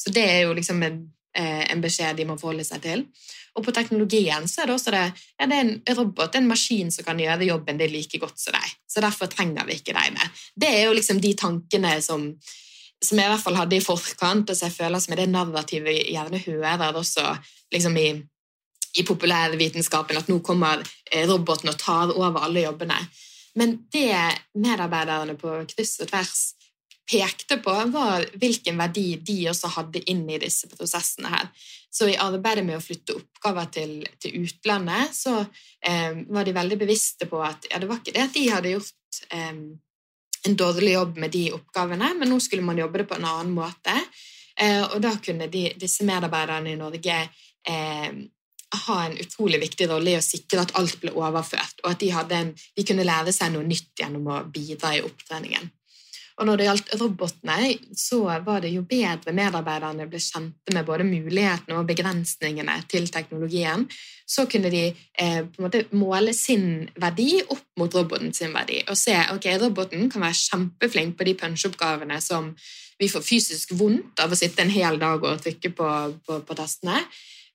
Så det er jo liksom en, eh, en beskjed de må forholde seg til. Og på teknologien så er det også det, ja, det er en robot, en maskin som kan gjøre jobben det like godt som deg. Så derfor trenger vi ikke deg mer. Det er jo liksom de tankene som, som jeg i hvert fall hadde i forkant, og så jeg føler som er det narrativet vi gjerne hører også liksom i, i populærvitenskapen, at nå kommer eh, roboten og tar over alle jobbene. Men det medarbeiderne på kryss og tvers pekte på, var hvilken verdi de også hadde inn i disse prosessene her. Så i arbeidet med å flytte oppgaver til, til utlandet, så eh, var de veldig bevisste på at ja, det var ikke det at de hadde gjort eh, en dårlig jobb med de oppgavene, men nå skulle man jobbe det på en annen måte. Eh, og da kunne de, disse medarbeiderne i Norge eh, ha en utrolig viktig rolle i å sikre at alt ble overført, og at de, en, de kunne lære seg noe nytt gjennom å bidra i opptreningen. Og når det gjaldt robotene, så var det jo bedre medarbeiderne ble kjente med både mulighetene og begrensningene til teknologien, så kunne de eh, på en måte måle sin verdi opp mot roboten sin verdi. Og se ok, roboten kan være kjempeflink på de puncheoppgavene som vi får fysisk vondt av å sitte en hel dag og trykke på, på, på tastene.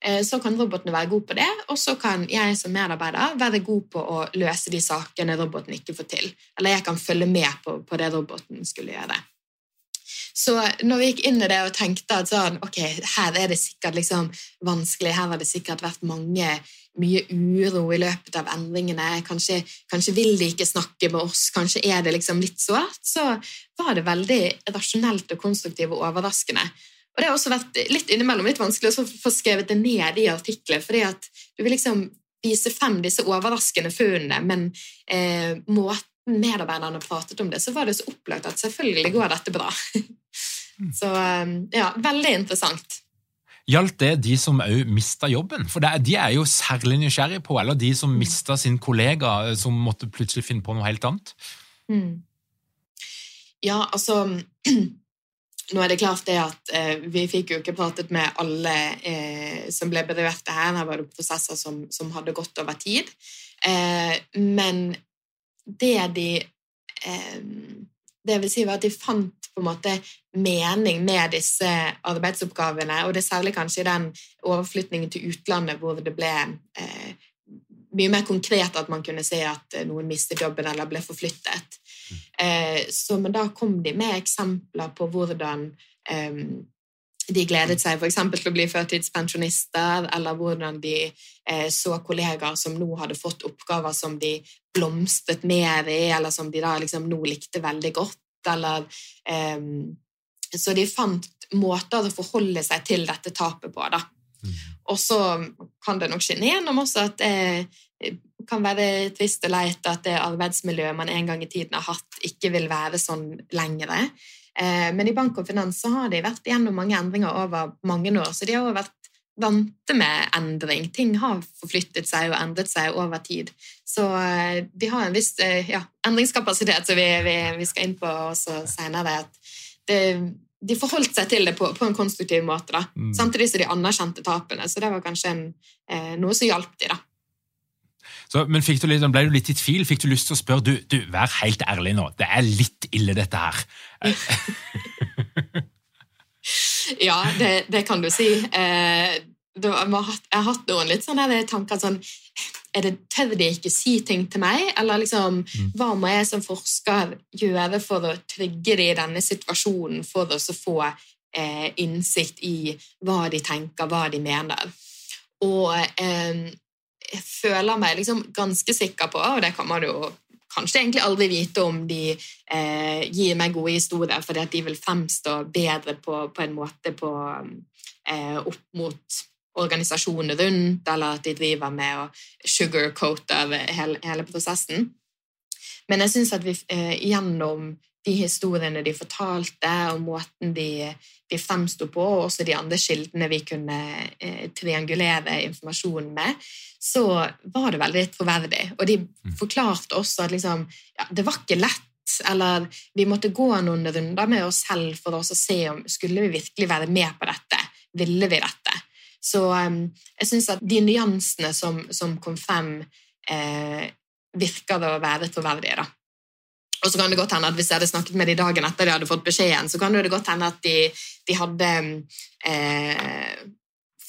Eh, så kan robotene være gode på det, og så kan jeg som medarbeider være god på å løse de sakene roboten ikke får til. Eller jeg kan følge med på, på det roboten skulle gjøre. Så når vi gikk inn i det og tenkte at sånn, ok, her er det sikkert liksom vanskelig, her har det sikkert vært mange, mye uro i løpet av endringene, kanskje, kanskje vil de ikke snakke med oss, kanskje er det liksom litt sårt, så var det veldig rasjonelt og konstruktivt og overraskende. Og det har også vært litt innimellom litt vanskelig å få skrevet det ned i artikler, fordi at du vil liksom vise frem disse overraskende funnene, men eh, måten medarbeiderne pratet om det, så var det så opplagt at selvfølgelig går dette bra. så eh, ja, veldig interessant. Gjaldt det de som òg mista jobben? For de er jo særlig nysgjerrige på, eller de som mista sin kollega, eh, som måtte plutselig finne på noe helt annet? Mm. Ja, altså Nå er det klart det at eh, Vi fikk jo ikke pratet med alle eh, som ble berørte her. Her var det prosesser som, som hadde gått over tid. Eh, men det de eh, Det vil si var at de fant på en måte mening med disse arbeidsoppgavene, og det er særlig kanskje i den overflytningen til utlandet hvor det ble eh, mye mer konkret at man kunne se at noen mistet jobben eller ble forflyttet. Eh, så, men da kom de med eksempler på hvordan eh, de gledet seg f.eks. til å bli førtidspensjonister, eller hvordan de eh, så kollegaer som nå hadde fått oppgaver som de blomstret mer i, eller som de da liksom nå likte veldig godt, eller eh, Så de fant måter å forholde seg til dette tapet på, da. Mm. Og så kan det nok skinne gjennom også at eh, kan være trist og leit at det arbeidsmiljøet man en gang i tiden har hatt, ikke vil være sånn lenger. Eh, men i bank og finans så har de vært gjennom mange endringer over mange år, så de har også vært vante med endring. Ting har forflyttet seg og endret seg over tid. Så eh, de har en viss eh, ja, endringskapasitet som vi, vi, vi, skal inn på også senere. at det, de forholdt seg til det på, på en konstruktiv måte, da. Mm. samtidig som de anerkjente tapene. Så det var kanskje en, noe som hjalp de, da. Så, men litt, ble du litt i tvil? Fikk du lyst til å spørre du, du, vær helt ærlig nå, det er litt ille, dette her? ja, det, det, kan du si. Eh, det, jeg har hatt noen litt sånne tanker sånn er det, Tør de ikke si ting til meg? Eller liksom, mm. hva må jeg som forsker gjøre for å trygge de i denne situasjonen, for å få eh, innsikt i hva de tenker, hva de mener? Og eh, jeg føler meg liksom ganske sikker på, og det kan man jo kanskje egentlig aldri vite om de eh, gir meg gode historier fordi at de vil fremstå bedre på, på en måte på, eh, opp mot organisasjonen rundt, eller at de driver med å sugarcoate hele, hele prosessen. Men jeg syns at vi eh, gjennom de historiene de fortalte, og måten de, de fremsto på, og også de andre kildene vi kunne eh, triangulere informasjonen med, så var det veldig troverdig. Og de mm. forklarte også at liksom, ja, det var ikke lett. Eller vi måtte gå noen runder med oss selv for oss å se om skulle vi virkelig være med på dette. Ville vi dette? Så um, jeg syns at de nyansene som, som kom frem, eh, virker å være troverdige. da. Og så kan det godt hende at Hvis jeg hadde snakket med dem dagen etter de hadde fått beskjeden, så kan det godt hende at de, de hadde eh,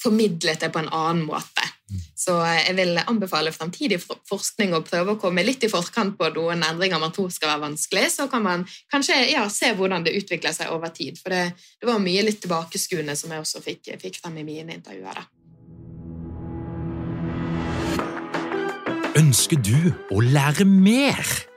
formidlet det på en annen måte. Så jeg vil anbefale fremtidig forskning å prøve å komme litt i forkant på noen endringer man tror skal være vanskelig. Så kan man kanskje ja, se hvordan det utvikler seg over tid. For det, det var mye litt tilbakeskuende som jeg også fikk, fikk frem i mine intervjuer. da. Ønsker du å lære mer?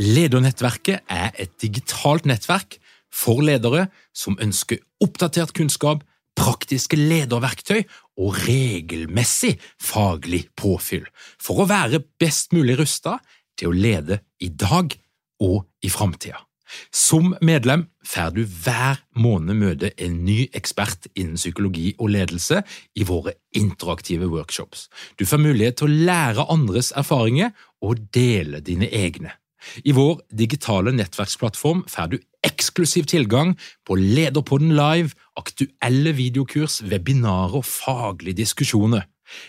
Ledernettverket er et digitalt nettverk for ledere som ønsker oppdatert kunnskap, praktiske lederverktøy og regelmessig faglig påfyll for å være best mulig rusta til å lede i dag og i framtida. Som medlem får du hver måned møte en ny ekspert innen psykologi og ledelse i våre interaktive workshops. Du får mulighet til å lære andres erfaringer og dele dine egne. I vår digitale nettverksplattform får du eksklusiv tilgang på Lederpodden live, aktuelle videokurs, webinarer og faglige diskusjoner.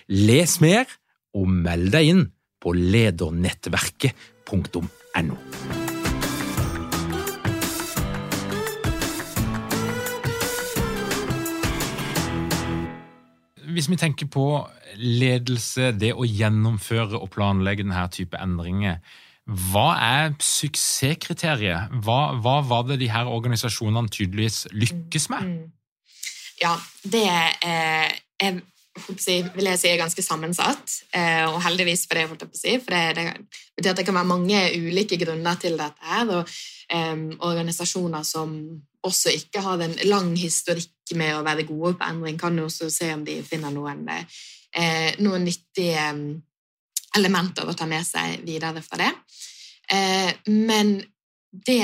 Les mer og meld deg inn på ledernettverket.no. Hvis vi tenker på ledelse, det å gjennomføre og planlegge denne type endringer, hva er suksesskriteriet? Hva, hva, var det de her organisasjonene tydeligvis lykkes med? Mm. Ja, det er, er vil jeg si er ganske sammensatt, eh, og heldigvis for det. holdt jeg på å si, for det, betyr at det kan være mange ulike grunner til dette. her, og um, Organisasjoner som også ikke har en lang historikk med å være gode på endring, kan jo også se om de finner noen, eh, noen nyttige elementer å ta med seg videre fra det. Eh, men de,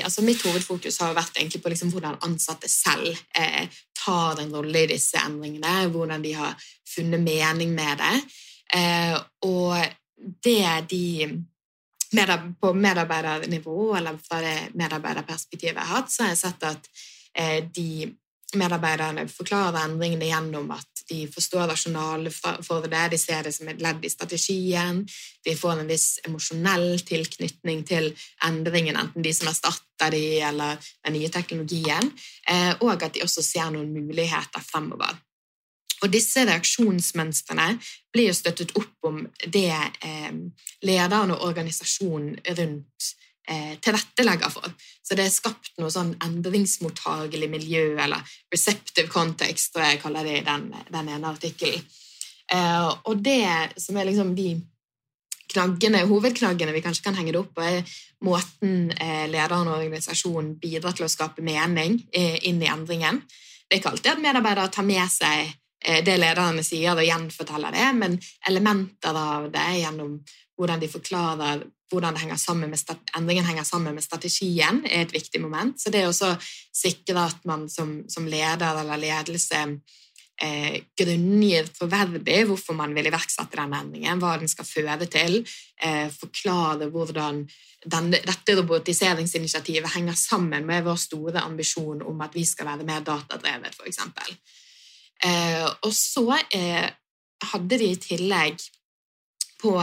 altså mitt hovedfokus har vært på liksom hvordan ansatte selv eh, tar en rolle i disse endringene, hvordan de har funnet mening med det. Eh, og det de på medarbeidernivå, eller fra det medarbeiderperspektivet jeg har hatt, så har jeg sett at de medarbeiderne forklarer endringene gjennom at de forstår rasjonalet for det, de ser det som et ledd i strategien, de får en viss emosjonell tilknytning til endringen, enten de som erstatter de, eller den nye teknologien, eh, og at de også ser noen muligheter fremover. Og disse reaksjonsmønstrene blir jo støttet opp om det eh, lederen og organisasjonen rundt tilrettelegger for. Så det er skapt noe sånn endringsmottagelig miljø, eller receptive context, tror jeg kaller det i den, den ene artikkelen. Eh, og det som er liksom de knaggene, hovedknaggene vi kanskje kan henge det opp på, er måten eh, lederen og organisasjonen bidrar til å skape mening eh, inn i endringen. Det er ikke alltid at medarbeidere tar med seg eh, det lederne sier, og gjenforteller det, men elementer av det gjennom hvordan de forklarer hvordan endringen henger sammen med strategien, er et viktig moment. Så det å sikre at man som, som leder eller ledelse eh, grunngir forverdig hvorfor man vil iverksette den endringen, hva den skal føre til, eh, forklare hvordan den, dette robotiseringsinitiativet henger sammen med vår store ambisjon om at vi skal være mer datadrevet, f.eks. Eh, og så eh, hadde de i tillegg på,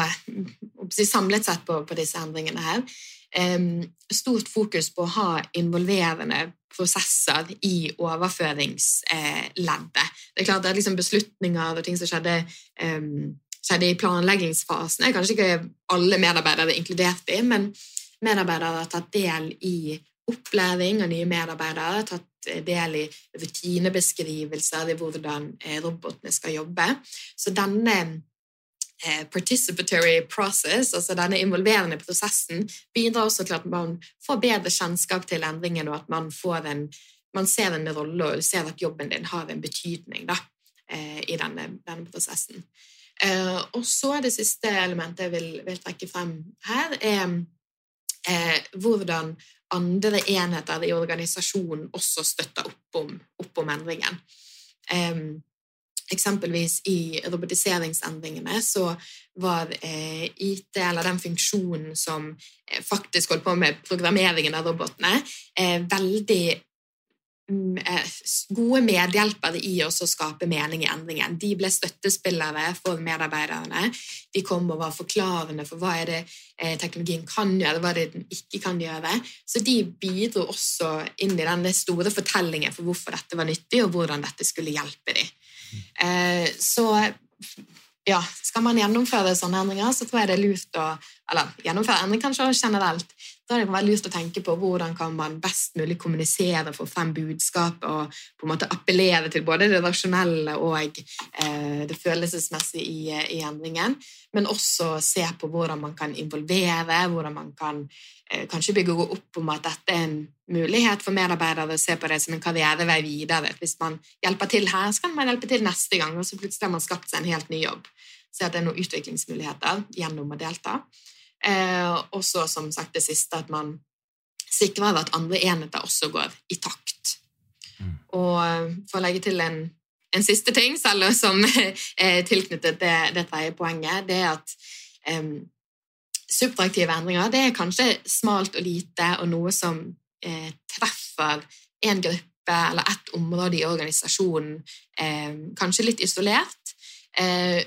samlet sett på, på, disse endringene her. stort fokus på å ha involverende prosesser i overføringsleddet. Det er klart at liksom beslutninger og ting som skjedde, skjedde i planleggingsfasen, er kanskje ikke alle medarbeidere inkludert i, men medarbeidere har tatt del i opplæring av nye medarbeidere, har tatt del i rutinebeskrivelser i hvordan eh, robotene skal jobbe. Så denne participatory process, altså denne involverende prosessen, bidrar også til at man får bedre kjennskap til endringen, og at man, en, man ser en rolle og ser at jobben din har en betydning da, eh, i denne, denne prosessen. Eh, og så er det siste elementet jeg vil, vil trekke frem her, er eh, hvordan andre enheter i organisasjonen også støtter opp om, opp om endringen. Um, Eksempelvis i robotiseringsendringene så var eh, IT, eller den funksjonen som eh, faktisk holdt på med programmeringen av robotene, eh, veldig mm, eh, gode medhjelpere i å skape mening i endringen. De ble støttespillere for medarbeiderne. De kom og var forklarende for hva er det eh, teknologien kan gjøre, hva er det den ikke kan gjøre. Så de bidro også inn i denne store fortellingen for hvorfor dette var nyttig, og hvordan dette skulle hjelpe dem. Eh, så ja, skal man gjennomføre sånne endringer, så tror jeg det er lurt å eller gjennomføre endring kanskje generelt. Da er det lyst til å tenke på hvordan kan man best mulig kommunisere, få frem budskap og på en måte appellere til både det rasjonelle og eh, det følelsesmessige i, i, endringen. Men også se på hvordan man kan involvere, hvordan man kan eh, kanskje bygge opp om at dette er en mulighet for medarbeidere å se på det som en karrierevei videre. Hvis man hjelper til her, så kan man hjelpe til neste gang, og så plutselig har man skapt seg en helt ny jobb se at det er noen utviklingsmuligheter gjennom å delta. Eh, og så som sagt det siste, at man sikrer at andre enheter også går i takt. Mm. Og eh, for å legge til en, en siste ting, selv som er tilknyttet det, det tredje poenget, det er at eh, subtraktive endringer det er kanskje smalt og lite og noe som eh, treffer en gruppe eller ett område i organisasjonen, eh, kanskje litt isolert,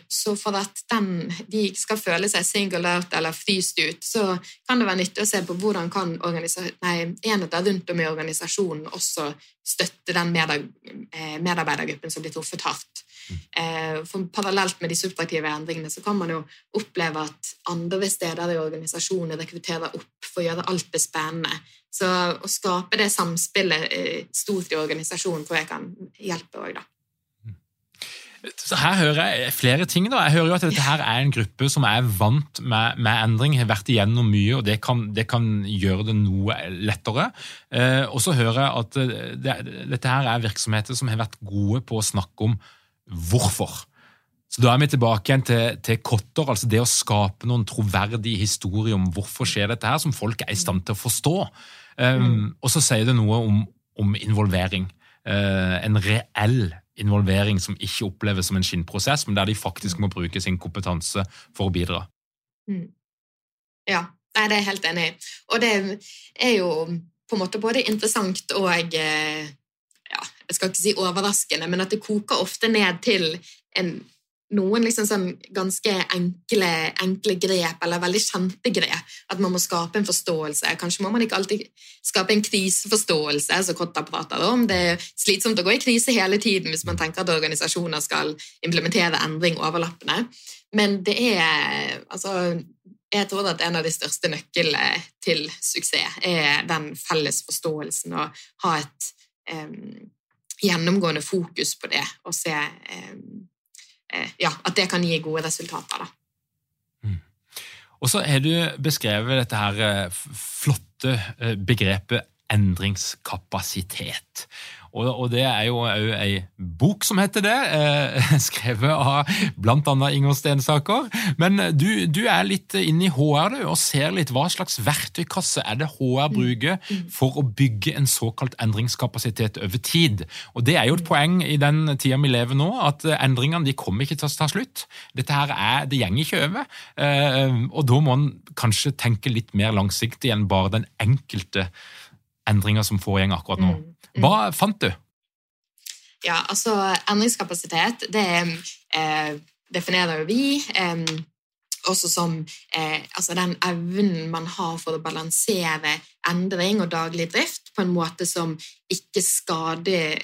så for at den, de skal føle seg singled out eller fryst ut, så kan det være nyttig å se på hvordan kan nei, enheter rundt om i organisasjonen også støtte den eh, medarbeidergruppen som blir truffet hardt. Eh, for Parallelt med de subtraktive endringene så kan man jo oppleve at andre steder i organisasjonen rekrutterer opp for å gjøre alt det spennende. Så å skape det samspillet stort i organisasjonen tror jeg kan hjelpe òg, da. Så Her hører jeg flere ting. da. Jeg hører jo at dette her er en gruppe som er vant med, med endring, har vært igjennom mye, og det kan, det kan gjøre det noe lettere. Eh, og så hører jeg at eh, det, dette her er virksomheter som har vært gode på å snakke om hvorfor. Så Da er vi tilbake igjen til, til Kotter, altså det å skape noen troverdige historier om hvorfor skjer dette her, som folk er i stand til å forstå. Um, mm. Og så sier det noe om, om involvering. Uh, en reell involvering som ikke oppleves som en skinnprosess, men der de faktisk må bruke sin kompetanse for å bidra. Mm. Ja, det er jeg helt enig i. Og det er jo på en måte både interessant og eh, ja, jeg skal ikke si overraskende, men at det koker ofte ned til en noen liksom sånn ganske enkle, enkle, grep, eller veldig kjente grep. At man må skape en forståelse. Kanskje må man ikke alltid skape en kriseforståelse, som Kotta prater om. Det er slitsomt å gå i krise hele tiden hvis man tenker at organisasjoner skal implementere endring overlappende. Men det er altså jeg tror at en av de største nøklene til suksess er den felles forståelsen og ha et um, gjennomgående fokus på det og se um, Eh, ja, at det kan gi gode resultater. Da. Mm. Og så har du beskrevet dette her eh, flotte eh, begrepet endringskapasitet. Og, og, det er jo òg ei bok som heter det, eh, skrevet av bl.a. Inger Stensaker. Men du, du, er litt inne i HR du, og ser litt hva slags verktøykasse er det HR bruker for å bygge en såkalt endringskapasitet over tid. Og Det er jo et poeng i den tida vi lever nå, at endringene de kommer ikke til å ta slutt. Dette her er, Det går ikke over. Eh, og da må en kanskje tenke litt mer langsiktig enn bare den enkelte endringa som foregår akkurat nå. Mm. Hva fant du? Ja, altså Endringskapasitet det eh, definerer jo vi eh, også som eh, altså den evnen man har for å balansere endring og daglig drift på en måte som ikke skader,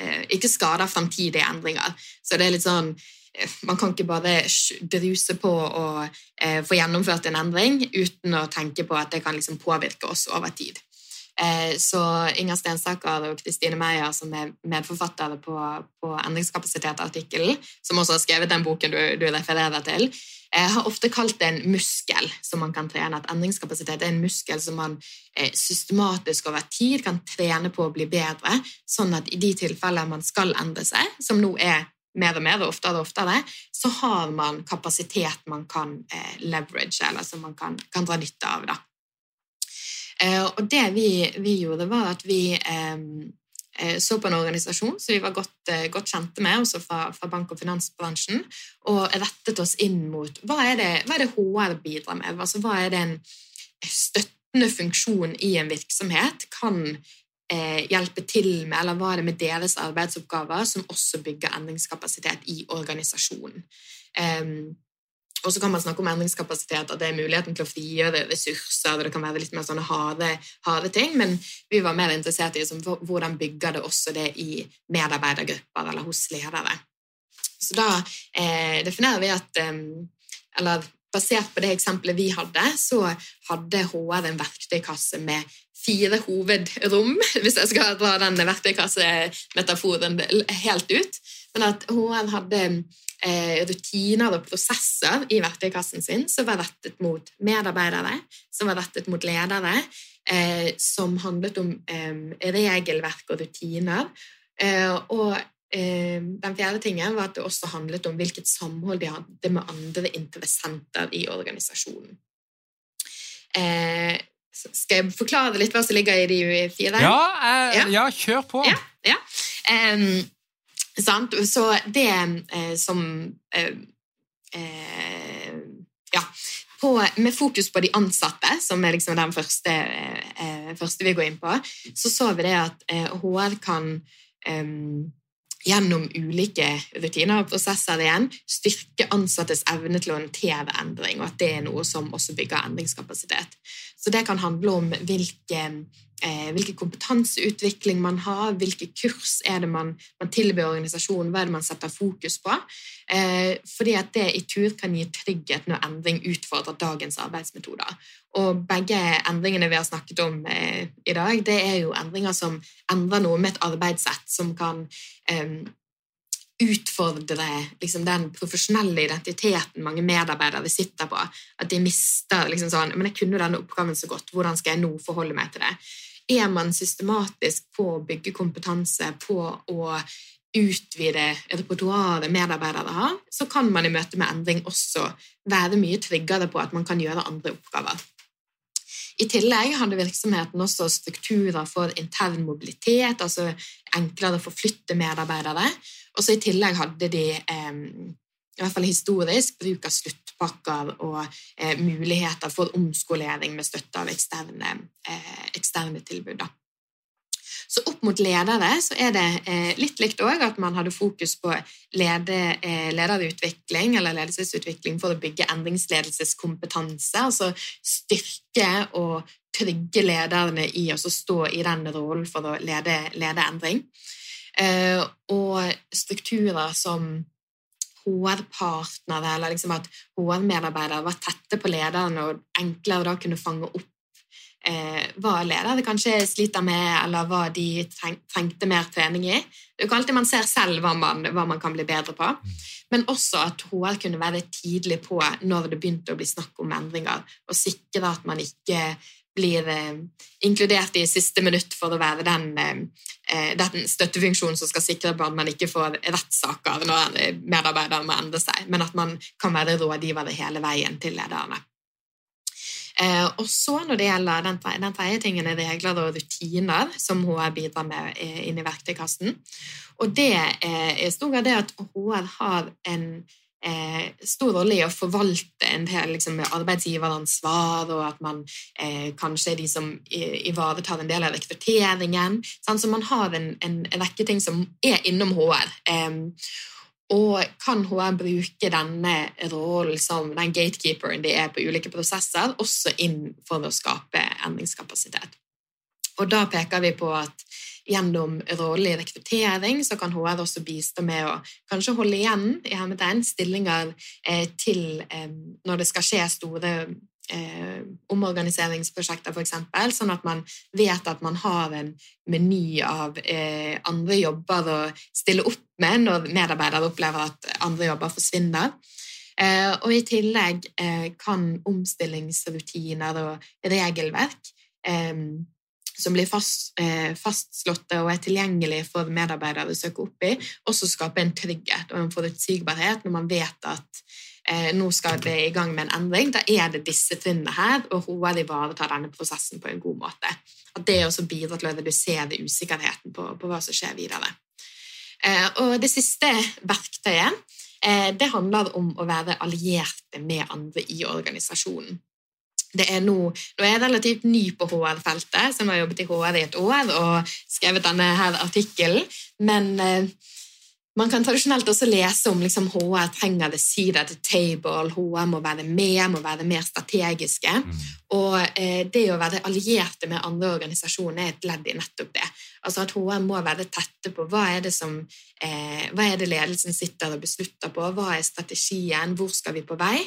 eh, ikke skader fremtidige endringer. Så det er litt sånn eh, man kan ikke bare druse på å eh, få gjennomført en endring uten å tenke på at det kan liksom påvirke oss over tid. Eh, så Inger Stensaker og Kristine Meyer, som er medforfattere på, på Endringskapasitet-artikkelen, som også har skrevet den boken du, du refererer til, eh, har ofte kalt det en muskel som man kan trene. At endringskapasitet er en muskel som man eh, systematisk over tid kan trene på å bli bedre, sånn at i de tilfeller man skal endre seg, som nå er mer og mer og oftere og oftere, så har man kapasitet man kan leverage, eller som man kan, kan dra nytte av. da. Eh, og det vi, vi gjorde, var at vi eh, eh, så på en organisasjon som vi var godt, godt kjente med, også fra, fra, bank- og finansbransjen, og rettet oss inn mot hva er det, hva er det HR bidrar med? Altså, hva er det en støttende funksjon i en virksomhet kan eh, hjelpe til med, eller hva er det med deres arbeidsoppgaver som også bygger endringskapasitet i organisasjonen? Um, og så kan man snakke om endringskapasitet, at det er muligheten til å frigjøre ressurser. og Det kan være litt mer sånne harde, harde ting, men vi var mer interessert i liksom, hvordan bygger det også det i medarbeidergrupper eller hos ledere. Så da eh, definerer vi at eh, Eller basert på det eksempelet vi hadde, så hadde HR en verktøykasse med fire hovedrom, hvis jeg skal dra den verktøykassemetaforen helt ut. Men at HR hadde eh, rutiner og prosesser i verktøykassen sin som var rettet mot medarbeidere, som var rettet mot ledere, eh, som handlet om eh, regelverk og rutiner. Eh, og eh, den fjerde tingen var at det også handlet om hvilket samhold de hadde med andre interessenter i organisasjonen. Eh, skal jeg forklare litt hva som ligger i de fire? Ja, ja. ja kjør på. Ja, ja. Um, sant? Så det eh, som eh, eh, Ja. På, med fokus på de ansatte, som er liksom den første, eh, første, vi går inn på, så så vi det at HR kan eh, gjennom ulike rutiner og prosesser igjen styrke ansattes evne til å håndtere endring, og at det er noe som også bygger endringskapasitet. Så det kan handle om hvilke, eh, hvilke kompetanseutvikling man har, hvilke kurs er det man, man tilbyr organisasjonen, hva er det man setter fokus på. Eh, fordi at det i tur kan gi trygghet når endring utfordrer dagens arbeidsmetoder. Og begge endringene vi har snakket om eh, i dag, det er jo endringer som endrer noe med et arbeidssett som kan eh, utfordre liksom, den profesjonelle identiteten mange medarbeidere sitter på. At de mister liksom sånn Men jeg kunne denne oppgaven så godt, hvordan skal jeg nå forholde meg til det? Er man systematisk på å bygge kompetanse, på å utvide repertoaret medarbeidere har, så kan man i møte med endring også være mye tryggere på at man kan gjøre andre oppgaver. I tillegg hadde virksomheten også strukturer for intern mobilitet, altså enklere å forflytte medarbeidere. Og så I tillegg hadde de i hvert fall historisk bruk av sluttpakker og eh, muligheter for omskolering med støtte av eksterne, eh, eksterne tilbud. Da. Så opp mot ledere så er det eh, litt likt òg at man hadde fokus på lede, eh, lederutvikling eller ledelsesutvikling for å bygge endringsledelseskompetanse. Altså styrke og trygge lederne i å stå i den rollen for å lede, lede endring. Eh, og strukturer som HR-partnere, eller liksom at HR-medarbeidere var tette på lederne og enklere da kunne fange opp eh, hva ledere kanskje sliter med, eller hva de trengte mer trening i. Det er ikke alltid man ser selv hva man, hva man, kan bli bedre på. Men også at HR kunne være tidlig på når det begynte å bli snakk om endringer, og sikre at man ikke blir eh, inkludert i siste minutt for å være den, eh, den støttefunksjonen som skal sikre at man ikke får rettssaker når medarbeideren må endre seg, men at man kan være rådgivere hele veien til lederne. Eh, og så når det gjelder den, den tredje tingen, er regler og rutiner som HR bidrar med eh, inn i verktøykassen. Og det eh, er i stor grad det at HR har en eh, stor i å forvalte en del liksom, arbeidsgiveransvar, og at man eh, kanskje er de som ivaretar en del av rekrutteringen. Sånn, så man har en, en, rekke ting som er innom HR. Eh, og kan HR bruke denne rollen som den gatekeeperen de er på ulike prosesser, også inn for å skape endringskapasitet? Og da peker vi på at gjennom rollen i rekruttering så kan HR også bistå med å kanskje holde igjen i hermetegn stillinger eh, til eh, når det skal skje store eh, omorganiseringsprosjekter, f.eks., sånn at man vet at man har en meny av eh, andre jobber å stille opp med når medarbeidere opplever at andre jobber forsvinner. Eh, og i tillegg eh, kan omstillingsrutiner og regelverk som blir fast, eh, fastslåtte og er tilgjengelige for medarbeidere å søke opp i, også skape en trygghet og en forutsigbarhet når man vet at eh, nå skal det i gang med en endring. Da er det disse trinnene her, og HR ivaretar denne prosessen på en god måte. At det også bidrar til å redusere usikkerheten på, på hva som skjer videre. Eh, og det siste verktøyet eh, det handler om å være allierte med andre i organisasjonen. Det er nå, nå er jeg relativt ny på HR-feltet, som har jobbet i HR i et år og skrevet denne her artikkelen. Men eh, man kan tradisjonelt også lese om liksom, HR trenger the seat at the table, HR må være med, må være mer strategiske. Mm. Og eh, det å være allierte med andre organisasjoner er et ledd i nettopp det. Altså At HR må være tette på hva er det som eh, hva er det ledelsen sitter og beslutter på, hva er strategien, hvor skal vi på vei?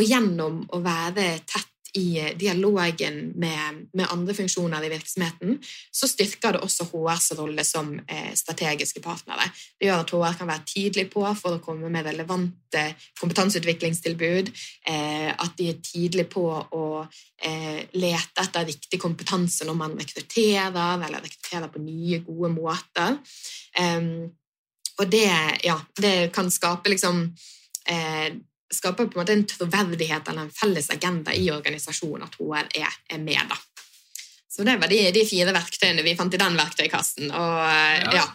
Og gjennom å være tett i dialogen med, med, andre funksjoner i virksomheten, så styrker det også HRs rolle som eh, strategiske partnere. Det gjør at HR kan være tidlig på for å komme med relevante kompetanseutviklingstilbud, eh, at de er tidlig på å eh, lete etter riktig kompetanse når man rekrutterer, eller rekrutterer på nye, gode måter. og det, ja, det kan skape liksom eh, skaper på en måte en troverdighet eller en felles agenda i organisasjonen at HR er, er med. da. Så det var de, de, fire verktøyene vi fant i den verktøykassen. og ja. ja.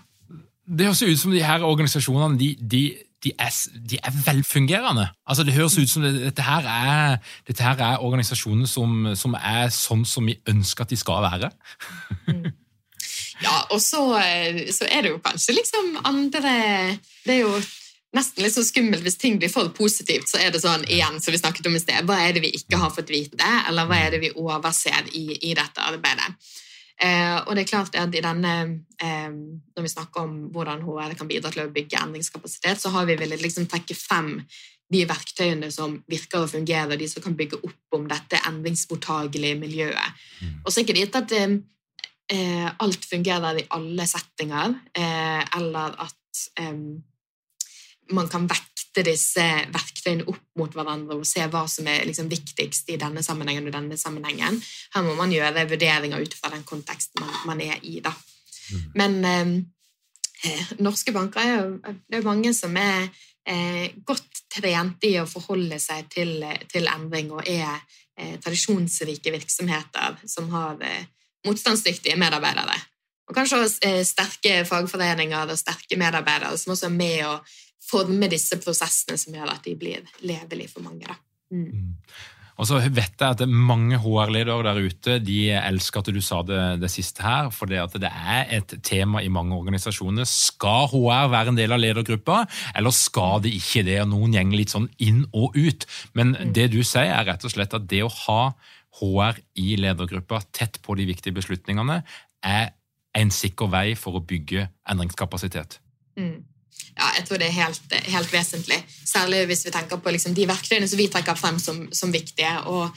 Det høres ut som de her organisasjonene de, de, de, er, de er, velfungerende. Altså Det høres ut som det, dette, her er, dette her er organisasjoner som, som, er sånn som vi ønsker at de skal være. Mm. Ja, og så, så, er det jo kanskje liksom andre Det er jo nesten litt så skummelt hvis ting blir for positivt. Så er det sånn igjen, som vi snakket om i sted, hva er det vi ikke har fått vite, eller hva er det vi overser i, i dette arbeidet? Eh, og det er klart at i denne, eh, Når vi snakker om hvordan HR kan bidra til å bygge endringskapasitet, så har vi villet liksom trekke frem de verktøyene som virker og fungerer, og de som kan bygge opp om dette endringsmottagelige miljøet. Mm. Og så er ikke gitt at eh, alt fungerer i alle settinger, eh, eller at eh, man kan vekte disse verktøyene opp mot hverandre og se hva som er liksom viktigst i denne sammenhengen og denne sammenhengen. Her må man gjøre vurderinger ut fra den konteksten man, man er i. Da. Mm. Men eh, eh, norske banker er jo det er mange som er eh, godt trent i å forholde seg til, til endring og er eh, tradisjonsrike virksomheter som har eh, motstandsdyktige medarbeidere. Og kanskje også eh, sterke fagforeninger og sterke medarbeidere som også er med å forme disse prosessene som gjør at de blir levelige for mange. Da. Mm. mm. Og så vet jeg at mange HR-ledere der ute de elsker at du sa det, det siste her, for det, at det er et tema i mange organisasjoner. Skal HR være en del av ledergruppa, eller skal det ikke det? Og noen gjenger litt sånn inn og ut. Men mm. det du sier, er rett og slett at det å ha HR i ledergruppa tett på de viktige beslutningene, er en sikker vei for å bygge endringskapasitet. Mm ja, jeg tror det er helt, helt vesentlig. Særlig hvis vi tenker på liksom, de verktøyene som vi trekker frem som, som viktige. og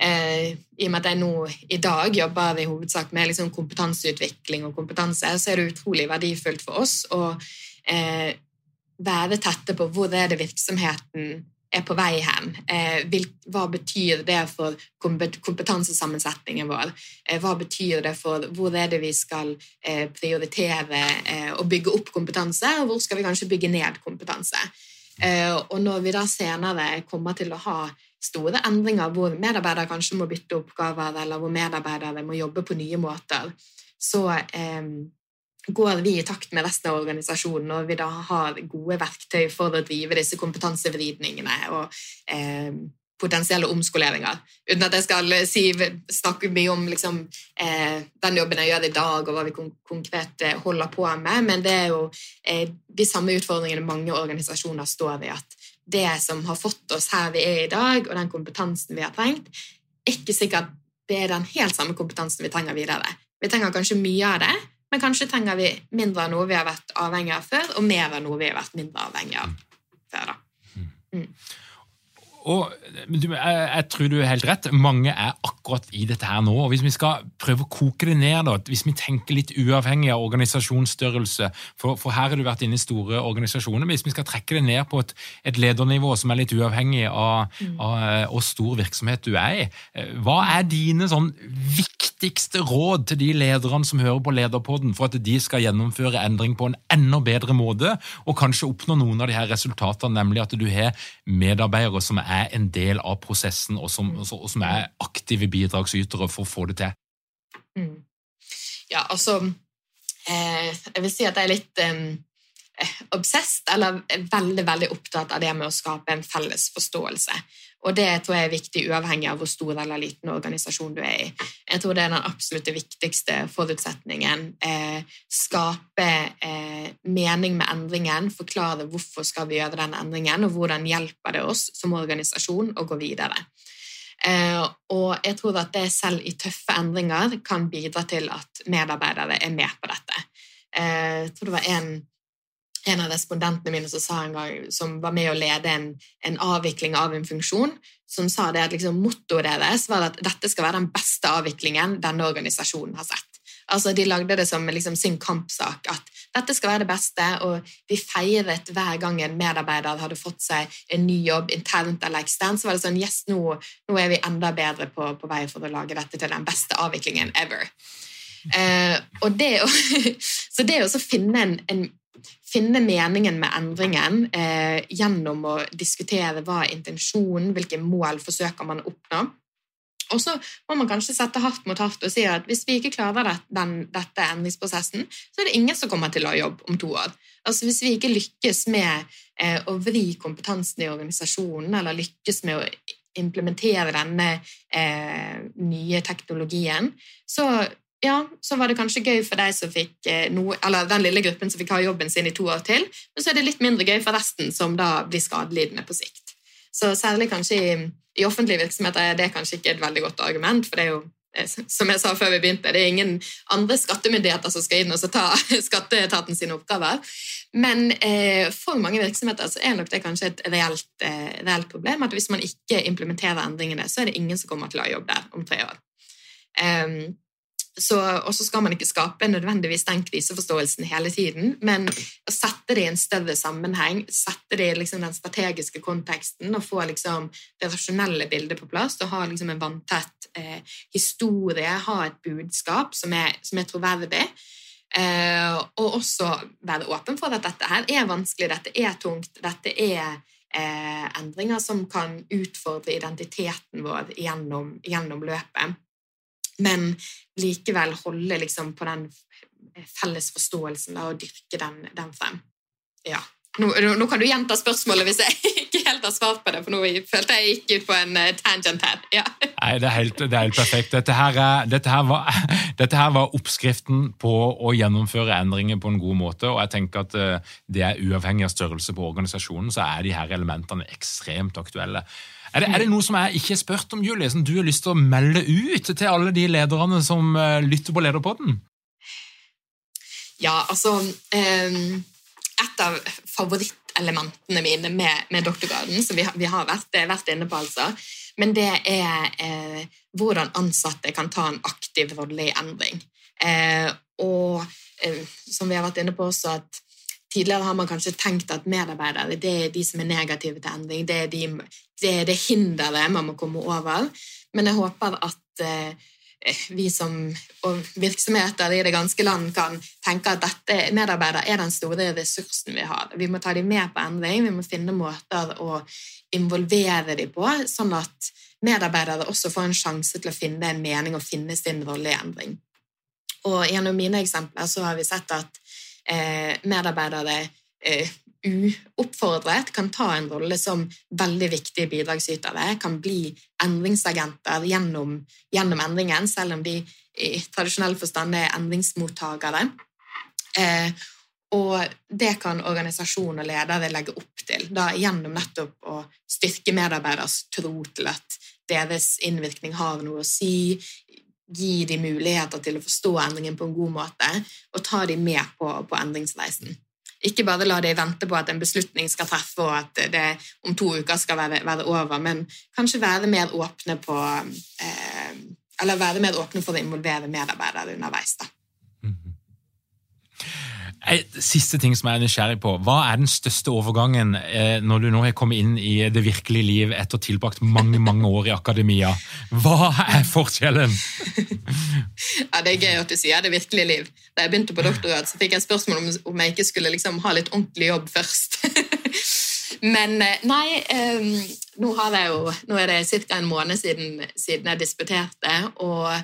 eh, I og med at jeg nå i dag jobber i hovedsak med liksom, kompetanseutvikling og kompetanse, så er det utrolig verdifullt for oss å eh, være tette på hvor er det virksomheten er på vei hen. Eh, hva betyr det for kompetansesammensetningen vår? Eh, hva betyr det for hvor er det vi skal eh, prioritere å bygge opp kompetanse, og hvor skal vi kanskje bygge ned kompetanse? Og når vi da senere kommer til å ha store endringer hvor medarbeidere kanskje må bytte oppgaver, eller hvor medarbeidere må jobbe på nye måter, så går vi i takt med resten av organisasjonen når vi da har gode verktøy for å drive disse kompetansevridningene og eh, potensielle omskoleringer. Uten at jeg skal si, snakke mye om liksom, eh, den jobben jeg gjør i dag, og hva vi kon konkret eh, holder på med, men det er jo eh, de samme utfordringene mange organisasjoner står i. At det som har fått oss her vi er i dag, og den kompetansen vi har trengt, er ikke sikkert det er den helt samme kompetansen vi trenger videre. Vi trenger kanskje mye av det, men kanskje trenger vi mindre av noe vi har vært avhengig av før, og mer av noe vi har vært mindre avhengig av før. da. Mm. mm. Og du, jeg, jeg, tror du er helt rett. Mange er akkurat i dette her nå. og Hvis vi skal prøve å koke det ned, da, hvis vi tenker litt uavhengig av organisasjonsstørrelse For, for her har du vært inne i store organisasjoner. men Hvis vi skal trekke det ned på et, et ledernivå som er litt uavhengig av, mm. av hvor stor virksomhet du er i, eh, hva er dine sånn viktigste råd til de lederne som hører på Lederpodden, for at de skal gjennomføre endring på en enda bedre måte, og kanskje oppnå noen av de her resultatene, nemlig at du har medarbeidere som er en del av prosessen, og som, og som er aktive bidragsytere for å få det til? Mm. Ja, altså eh, Jeg vil si at jeg er litt eh, obsessed, eller veldig veldig opptatt av det med å skape en felles forståelse. Og det tror jeg er viktig uavhengig av hvor stor eller liten organisasjon du er i. Jeg tror det er den absolutt viktigste forutsetningen. Eh, skape eh, mening med endringen, forklare hvorfor skal vi gjøre den endringen, og hvordan hjelper det oss som organisasjon å gå videre. Eh, og jeg tror at det selv i tøffe endringer kan bidra til at medarbeidere er med på dette. Eh, jeg tror det var en en av respondentene mine som sa en gang, som var med å lede en, en avvikling av en funksjon, som sa det at liksom, mottoet deres var at dette skal være den beste avviklingen denne organisasjonen har sett. Altså, De lagde det som liksom, sin kampsak at dette skal være det beste, og vi feiret hver gang en medarbeider hadde fått seg en ny jobb internt eller eksternt. Så var det sånn Yes, nå, nå er vi enda bedre på, på, vei for å lage dette til den beste avviklingen ever. Eh, og det å, så det å finne en, en finne meningen med endringen eh, gjennom å diskutere hva er intensjonen, hvilke mål forsøker man å oppnå. Og så må man kanskje sette hardt mot hardt og si at hvis vi ikke klarer det, den, dette endringsprosessen, så er det ingen som kommer til å ha jobb om to år. Altså Hvis vi ikke lykkes med eh, å vri kompetansen i organisasjonen, eller lykkes med å implementere denne eh, nye teknologien, så ja, så var det kanskje gøy for deg som fikk eh, noe, eller den lille gruppen som fikk ha jobben sin i to år til, men så er det litt mindre gøy for resten, som da blir skadelidende på sikt. Så særlig kanskje i, i offentlige virksomheter er det kanskje ikke et veldig godt argument, for det er jo eh, som jeg sa før vi begynte, det er ingen andre skattemyndigheter som skal inn og ta skatteetaten sine oppgaver. Men eh, for mange virksomheter så er nok det kanskje et reelt, eh, reelt, problem at hvis man ikke implementerer endringene, så er det ingen som kommer til å ha jobb der om tre år. Um, og så skal man ikke skape nødvendigvis den kriseforståelsen hele tiden, men å sette det i en større sammenheng, sette det i liksom den strategiske konteksten og få liksom det rasjonelle bildet på plass og ha liksom en vanntett eh, historie, ha et budskap som er, som er troverdig. Eh, og også være åpen for at dette her er vanskelig, dette er tungt, dette er eh, endringer som kan utfordre identiteten vår gjennom, gjennom løpet men likevel holde liksom på den felles forståelsen og dyrke den, den frem. Ja. Nå, nå, kan du gjenta spørsmålet hvis jeg ikke helt har svart på det, for nå følte jeg gikk ut på en uh, tangent her. Ja. Nei, det er, helt, det er helt, perfekt. Dette her, er, dette, her var, dette her, var, oppskriften på å gjennomføre endringer på en god måte. og jeg tenker at uh, det er Uavhengig av størrelse på organisasjonen, så er de her elementene ekstremt aktuelle. Er det, er det, noe som jeg ikke har spurt om, Julie, som du har lyst til å melde ut til alle de lederne som uh, lytter på Lederpodden? Ja, altså um, Et av favorittelementene mine med, med doktorgraden, som vi, vi har vært, vært, inne på, altså, men det er eh, hvordan ansatte kan ta en aktiv rolle i endring. Eh, og eh, som vi har vært inne på også, at Tidligere har man kanskje tenkt at medarbeidere det er de som er negative til endring. Det er de, det, er det hinderet man må komme over. Men jeg håper at eh, vi som og virksomheter i det ganske land kan tenke at dette medarbeidere er den store ressursen vi har. Vi må ta dem med på endring, vi må finne måter å involvere dem på, sånn at medarbeidere også får en sjanse til å finne en mening og finne sin rolle i endring. Og Gjennom mine eksempler så har vi sett at medarbeidere eh, uoppfordret kan ta en rolle som veldig viktige bidragsytere, kan bli endringsagenter gjennom, gjennom endringen, selv om de i tradisjonell forstand er endringsmottakere. Eh, og det kan organisasjon og ledere legge opp til, da gjennom nettopp å styrke medarbeiders tro til at deres innvirkning har noe å si, gi dem muligheter til å forstå endringen på en god måte, og ta dem med på, på endringsreisen. Ikke bare la dem vente på at en beslutning skal treffe, og at det om to uker skal være, være over, men kanskje være mer åpne på eh, Eller være mer åpne for å involvere medarbeidere underveis. da. Siste ting som jeg er nysgjerrig på. Hva er den største overgangen eh, når du nå har kommet inn i det virkelige liv etter tilbrakt mange mange år i akademia? Hva er forskjellen? ja, Det er gøy at du sier det virkelige liv. Da jeg begynte på doktorgrad, så fikk jeg spørsmål om, om jeg ikke skulle liksom ha litt ordentlig jobb først. Men eh, nei, um, nå, jo, nå, er det ca. en måned siden, siden jeg disputerte. og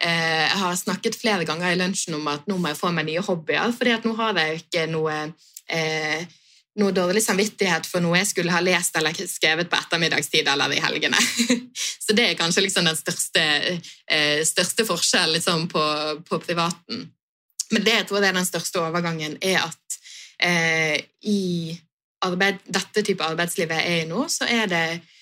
jeg har snakket flere ganger i lunsjen om at nå må jeg få meg nye hobbyer, fordi at nå har jeg ikke noe eh, noe dårlig samvittighet for noe jeg skulle ha lest eller skrevet på ettermiddagstid eller i helgene. Så det er kanskje liksom den største, eh, største forskjellen liksom på, på, privaten. Men det jeg tror er den største overgangen, er at eh, i arbeid, dette type arbeidslivet jeg er i nå, så er det eh,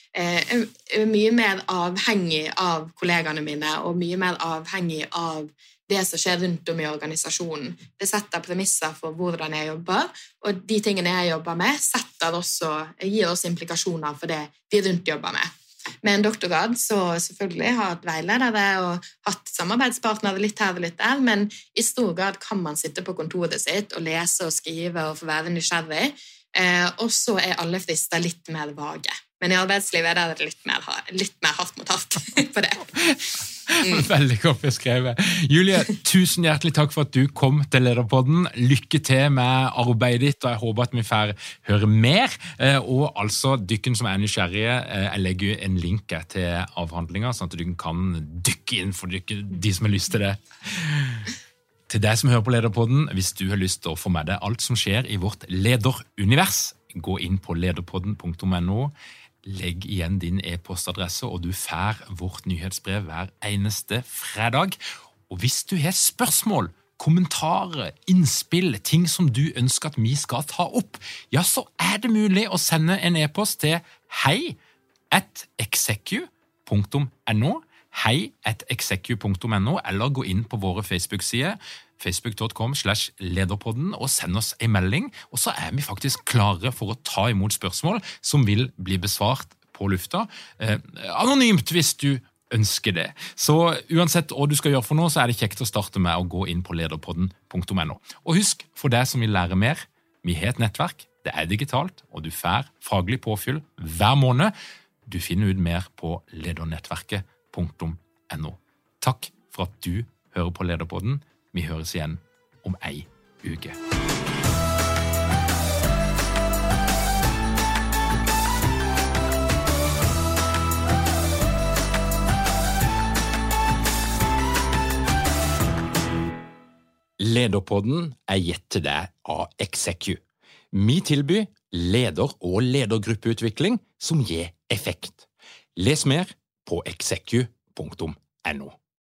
mye mer avhengig av kollegaene mine og mye mer avhengig av det som skjer rundt om i organisasjonen. Det setter premisser for hvordan jeg jobber, og de tingene jeg jobber med, også, gir oss implikasjoner for det de rundt jobber med. Med en doktorgrad så selvfølgelig har jeg hatt veiledere og hatt samarbeidspartnere litt her og litt der, men i stor grad kan man sitte på kontoret sitt og lese og skrive og få være nysgjerrig, eh, og så er alle frister litt mer vage. Men i arbeidslivet er det litt mer, litt mer hardt mot hardt på det. Mm. Veldig godt beskrevet. Julie, tusen hjertelig takk for at du kom til Lederpodden. Lykke til med arbeidet ditt, og jeg håper at vi får høre mer. Eh, og altså, dykken som er nysgjerrige, eh, jeg legger en link til avhandlinga, sånn at du kan dykke inn for de som har lyst til det. Til deg som hører på Lederpodden, hvis du har lyst til å få med deg alt som skjer i vårt lederunivers, gå inn på lederpodden.no. Legg igjen din e-postadresse, og du får vårt nyhetsbrev hver eneste fredag. Og hvis du har spørsmål, kommentarer, innspill, ting som du ønsker at vi skal ta opp, ja, så er det mulig å sende en e-post til hei at execu.no. Hei at execu.no, eller gå inn på våre Facebook-sider facebook.com slash lederpodden og send oss en melding. Og så er vi faktisk klare for å ta imot spørsmål som vil bli besvart på lufta. Eh, anonymt, hvis du ønsker det. Så uansett hva du skal gjøre for noe, så er det kjekt å starte med å gå inn på lederpodden.no. Og husk, for deg som vil lære mer, vi har et nettverk, det er digitalt, og du får faglig påfyll hver måned. Du finner ut mer på ledernettverket.no. Takk for at du hører på Lederpodden. Vi høres igjen om ei uke. Lederpodden er gitt til deg av Execu. Vi tilbyr leder- og ledergruppeutvikling som gir effekt. Les mer på execu.no.